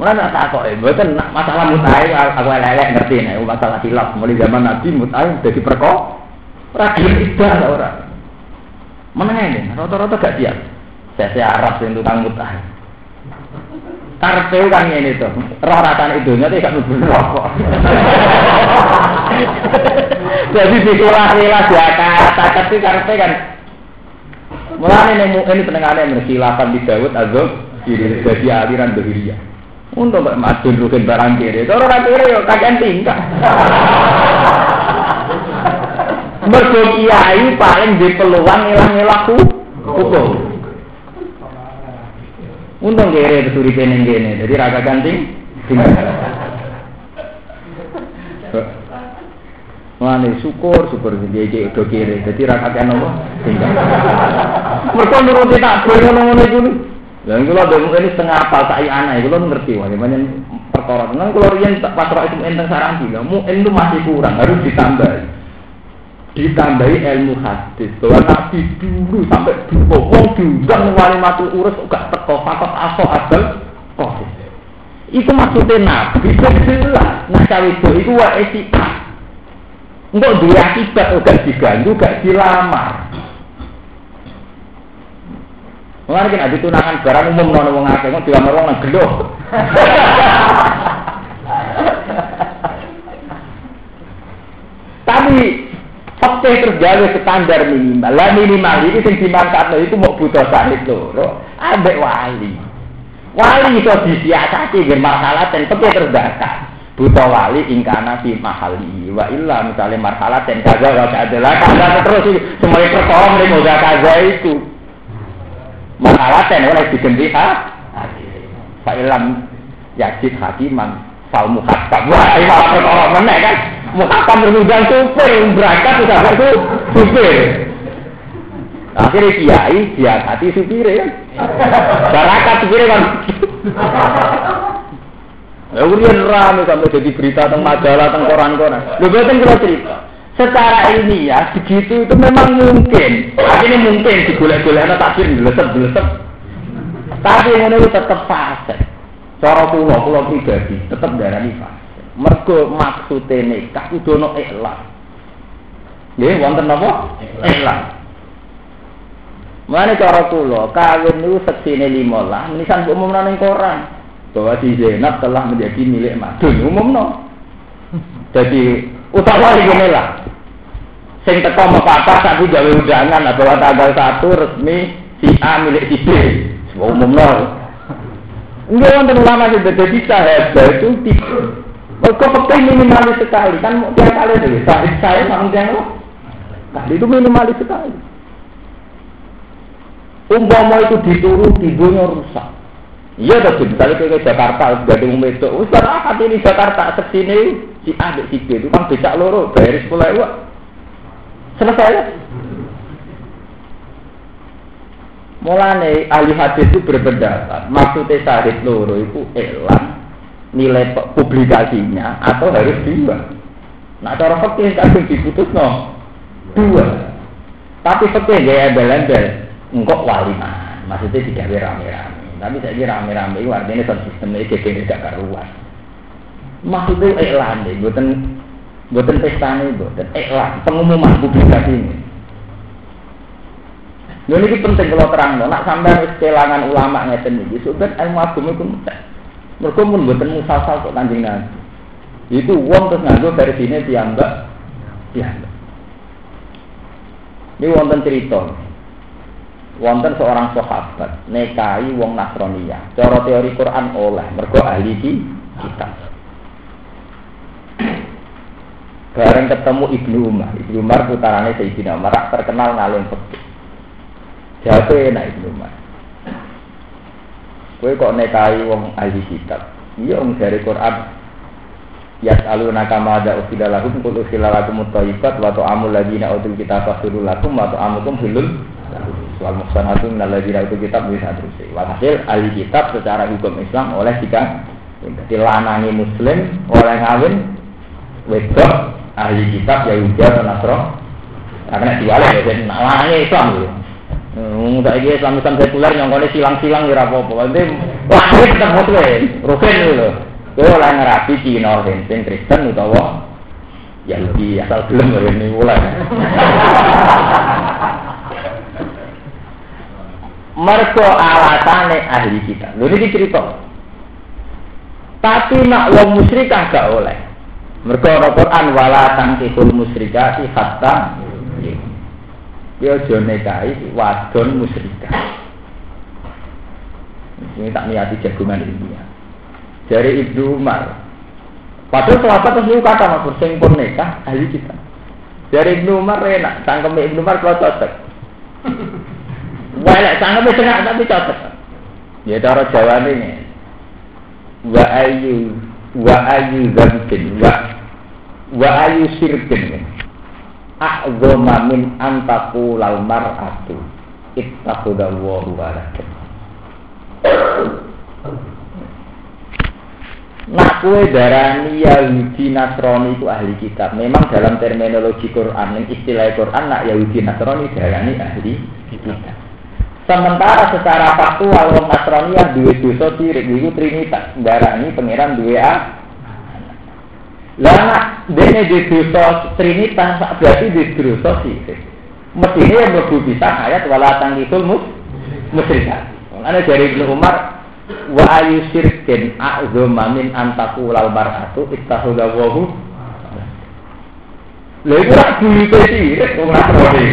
Mulai tak kok, bukan masalah mutai, aku lelek ngerti nih, masalah hilaf. Mulai zaman Nabi mutai jadi perko, rakyat idah lah orang. Mana ini? Rata-rata gak siap. Saya Arab yang tukang mutai. Karpeu kan ini tuh, roh ratan itu nanti gak nubuh rokok. Jadi dikulah-kulah dia kata, tapi karpe kan. (laughs) Mulai ini ini pendengarannya bersilapan di Dawud Azab, jadi aliran berhiriah. Untuk mbak madun rukin barang kiri, kalau orang kiri yo kakek tingkah. Mergo kiai paling di peluang ngilang ngilaku hukum. Untung kere beturi kene kene, jadi raga kancing. Mane syukur syukur dia dia do kiri, jadi raga kan apa? Tinggal. Mereka nuruti tak ngono-ngono iku. Dan kalau ada mungkin setengah apa tak anak, kalau ngerti wah gimana perkara. Nah kalau rian pas roh itu enteng sarang gila, mu itu masih kurang, harus ditambah. Ditambahi ilmu hadis bahwa nabi dulu sampai dulu, wong diundang wali matu urus gak teko fakot aso adal kok. Itu maksudnya nabi jelas. Nah cawe itu itu wa etika. Enggak dia akibat, gak diganggu, gak dilamar. Kan ada tunangan barang umum nono wong akeh kok dilamar wong nang. (laughs) Tapi fakta tergawe standar minimal. Lah minimal itu sing dimantapno itu mau butuh sahid loro, ambek wali. Wali itu disiasati nggih masalah dan fakta terbatas. Buta wali ingkana fi mahali wa illa misalnya marhalat dan kaza wa adalah kaza terus semuanya pertolong ning kaza itu. Makalaten oleh diganti ha. Fa ilam yajid hakiman fal muhakkam. Wah, ini malah perkara meneh kan. Muhakkam berundang supir berangkat sudah itu supir. Akhirnya kiai hati supir ya. Barakat supir kan. Ya urian rame sampai jadi berita tentang majalah tentang koran-koran. Lu betul kita cerita secara ilmiah begitu itu memang mungkin. Akhirnya mungkin digolek-golek ana takdir dilesep-dilesep. Tapi itu tetap fase. Cara kula kula pribadi tetap darani fase. Mergo maksude nikah kudu ono ikhlas. Nggih wonten napa? Ikhlas. Mana cara kula kawin niku seksine 15, nisan umumna ning koran bahwa si Zainab telah menjadi milik madun umumno. Jadi utawa iki lah. Sing teko mepatah saku gawe undangan bahwa tanggal satu resmi si A milik si B. Umum nol. Enggak wonten ulama sing bisa hebat itu tipe. Kok pakai minimalis sekali kan tiap kali deh. Saat saya sama yang lo. Kali itu minimalis sekali. Umpama itu dituruti dunia rusak. Iya tuh, misalnya kayak Jakarta, gak ada itu. Ustaz, ah, ini Jakarta, ke sini si A, si B itu kan becak loro, bayar sepuluh ewa. Selesai. Mulane ahli hadis itu berpendapat, maksudnya sahid loro itu elang nilai publikasinya atau harus dua. Nah cara fakir kadang diputus no dua. Tapi fakir gaya embel-embel, engkok wali mah, maksudnya digawe rame-rame. Tapi saya kira rame-rame itu artinya sistem sistemnya jadi tidak karuan. Maksudnya iklan deh, buatan Buatan pesta ini, buatan iklan, pengumuman publikasi ini. Ini penting kalau terang, nak sampai kelangan ulama ngeten ini, sudah ilmu agama itu mudah. Mereka pun buatan musasal kok kanjeng nabi. Itu uang terus nganggo dari sini dianggap, dianggap. Ini wonten cerita. Wonten seorang sahabat nekai wong Nasrania. Cara teori Quran oleh mergo ahli kitab. Bareng ketemu Ibnu Umar. Ibnu Umar putarane Sayyidina Umar terkenal ngalung fikih. Jawab enak Ibnu Umar. Kowe kok nekai wong ahli kitab. Iya wong dari Quran. Ya aluna kama ada usila lakum kul usila lakum mutaibat wa ta'amul ladina utul kitab fasulul lakum wa ta'amukum hilul wal muhsanatu minal ladina utul kitab bisa terus. Walhasil ahli kitab secara hukum Islam oleh jika dilanangi muslim oleh ngawin wedok ahli kitab Yahudi atau Nasro karena diwale ya jadi Islam gitu hmm, ini Islam Islam sekuler nyongkone silang-silang ya apa-apa. Nanti lahir tetap muslim, rukun gitu. Kowe oleh ngerapi Cina, Hinten, Kristen utawa Yahudi asal gelem ini mulai. (laughs) Mergo alatane ahli kita. Lho iki cerita. Tapi nak wong musyrik gak oleh. Mereka ana Quran wala tangkihul musyrikati hatta Ya aja nikahi wadon musyrikah. Ini tak niati jagungan ini ya. Dari Ibnu Umar. Padahal sahabat terus kata mas sing pun nikah ahli kita. Dari Ibnu Umar enak, tangkem Ibnu Umar kalau cocok. Wah, cangkem setengah tapi cocok. Ya cara Jawa ini wa ayu wa ayu dzambin wa wa ayu sirkin a'zama min antaku lal mar'atu ittakhudallahu walakin Nak kue darani Yahudi Nasrani itu ahli kitab. Memang dalam terminologi Quran, istilah Quran, nak Yahudi Nasrani darani ahli kitab. Sementara secara faktual wong Nasrani yang dua dosa sirik itu trinitas, darani pangeran dua a. Lah nak dene dosa trinitas berarti di dosa sirik. Mestinya yang mlebu bisa ayat wala tangkikul mus musyrikat. Dari Ibnu Umar wa ayu syirkin a'zama antaku lal mar'atu ittakhudha wahu Lha iku rak buyute sirik wong Nasrani.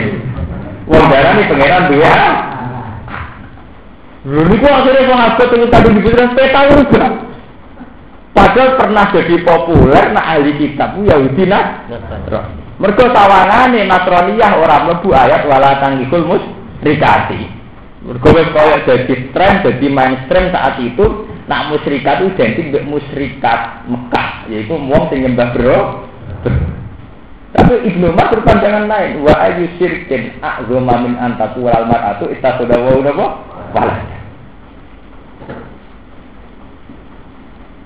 Wong darani pangeran Lho niku akhirnya abot sing tadi dibilang peta juga. Padahal pernah jadi populer nak ahli kitab Yahudi nah. Mergo sawangane Nasraniyah ora mlebu ayat wala tangikul musyrikati. Mergo wis kaya jadi tren, jadi mainstream saat itu nak musyrikat itu identik dengan musyrikat Mekah, yaitu wong sing nyembah bro. Tapi Ibnu Umar berpandangan lain, wa ayu syirkin a'zama min antaku wal mar'atu ittakhadha wa napa? Walad.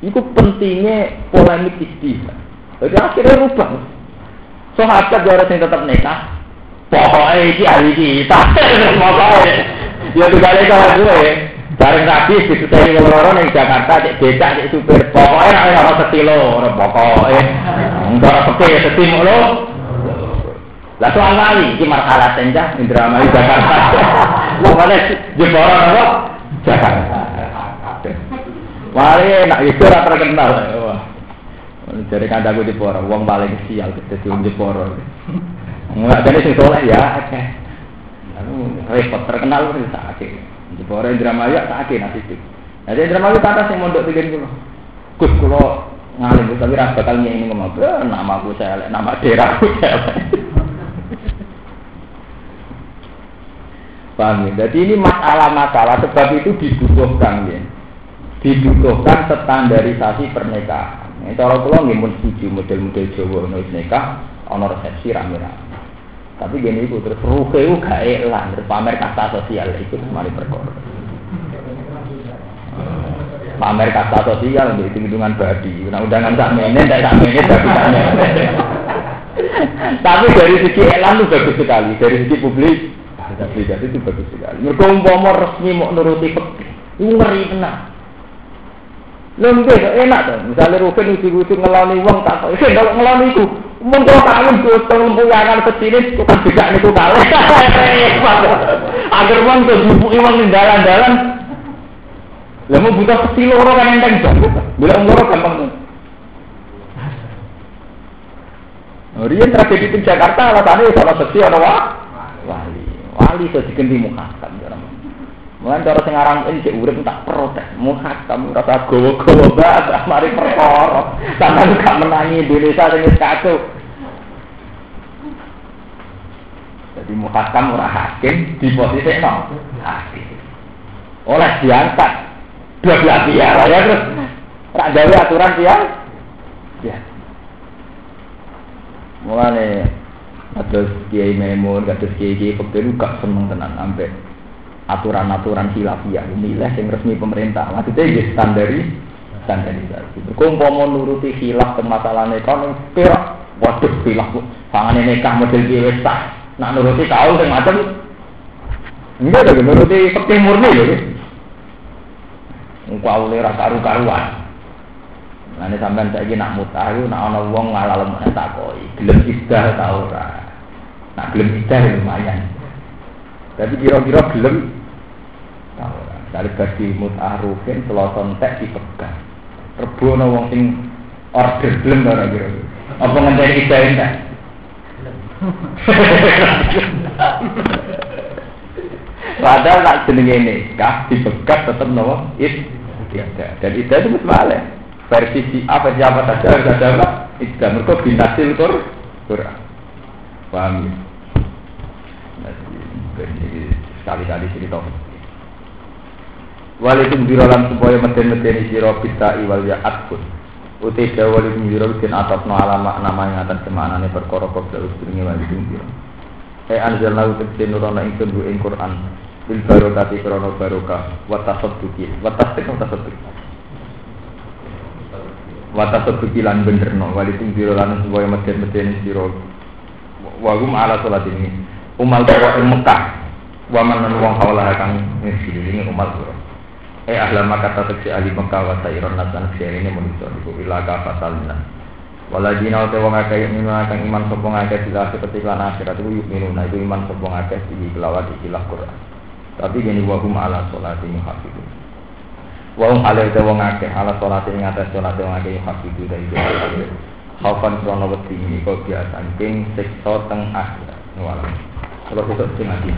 Itu pentingnya polemik istihad. Jadi akhirnya rubah. Sahabat ya yang tetap nikah. Pokoknya ini ahli kita. (laughs) Pokoknya. Ya juga kalau gue. Bareng rapi di dari orang yang Jakarta cek becak cek supir. Pokoknya ada orang setilo, pokoknya. Enggak sepi setim lo. Lah soal kali iki marhalah senjah Indramayu Jakarta. (laughs) Pokoknya jeboran apa? Jakarta. Mari nak itu ora terkenal. Wah. Jadi kandaku di poro, uang paling sial kita di poro. Enggak jadi sing soleh ya, oke. Lalu repot terkenal itu sakit. Di poro Indramayu sakit nanti itu. Jadi Indramayu kata sing mondok tiga dulu. Kus kulo ngalim tapi ras bakal ini ngomong, nama aku saya, nama daerahku saya. Paham ya? Jadi ini masalah-masalah sebab itu dibutuhkan ya dibutuhkan standarisasi pernikahan. Ini cara kula nggih mun setuju model-model Jawa ono nikah, ono resepsi rame-rame. Tapi gini itu terus ruhe gak elan, terus pamer kasta sosial itu mari perkara. Pamer kasta sosial di hitung-hitungan badi. Nah undangan tak menen, tak tak menen, tapi tak Tapi dari segi elan itu bagus sekali, dari segi publik aplikasi itu bagus sekali. Mereka umpama resmi mau nuruti itu ngeri tenang. Lembeh enak (laughs) tuh. Misalnya Rukin uji-uji ngelani uang tak tahu. Ini kalau ngelani itu, mungkin kalau kalian tuh lempuyangan kecil itu kan juga itu kalah. Agar uang tuh jumpuki uang di dalan-dalan. Lalu butuh kecil orang kan enteng. Bilang orang gampang tuh. Rian tragedi di Jakarta alasannya salah sesi ada wali. Wali itu diganti muhakam. Mulai cara sing aran cek urip tak protes, muhak kamu rasa gowo-gowo banget, mari perkara. Sampeyan gak menangi Indonesia sing wis kacau. Jadi muhakam ora hakim di posisi no. Oleh diangkat dua belah pihak ya terus tak gawe aturan tiang. Ya. Mulane kados Kiai Memun, kados Kiai Kiai Fakir gak seneng tenan sampai aturan-aturan khilafiyah inilah yang resmi pemerintah. Maksudnya ya standari standarisasi kumpul mau nuruti khilaf ke masalah ekonomi perak waduh pangan nikah model biasa sah. Nak nuruti kau yang macam enggak ada nuruti seperti murni loh engkau lera karu-karuan. Nanti sampai saya nak mutahu, nak ono wong ngalalem tak koi, gelem idah tau. Nak gelem idah lumayan. Tapi kira-kira gelem dari bagi mut'arufin seloson tek dipegang. Rebono wong sing order belum ora kira. Apa ngenteni kita entek? (laughs) Padahal nak jenenge nikah dipegat tetep nopo it Dan itu itu mesti Versi si A versi apa saja harus ada apa? Itu mereka binasil kur Quran. Paham ya? Sekali-kali cerita Walikum birolan supaya meden-medeni sira bisa iwal ya atpun. Uti dawa walikum biro bin atapno alama nama yang atas semaknane perkara kobra usbringi walikum biro. E anzalna utekse nurono ingsun bu ing Qur'an. Bil barokati krono barokah. Watasadduki. Watasdik watasadduki. Watasadduki lan benerno. Walikum biro lan supaya meden-medeni sira. Wagum ala sholat ini. Umal koro ing Mekah. Waman wong hawlah kang ini umal. Eh ahla maka tetep ahli Mekah wa sayron nasan ini manusia iku ila ka fasalna. Waladina uta wong akeh minun akeh iman sapa ngakeh sila seperti lan akhirat itu yuk minun itu iman sapa ngakeh di kelawat ikilah Quran. Tapi gini wa hum ala sholati muhafidun. Wa hum ala uta wong akeh ala sholati ing atas sholat wong akeh muhafidun dari itu. Khaufan krono wedi ini kok biasa king siksa teng akhirat. Wala. Kalau besok sing ngaji.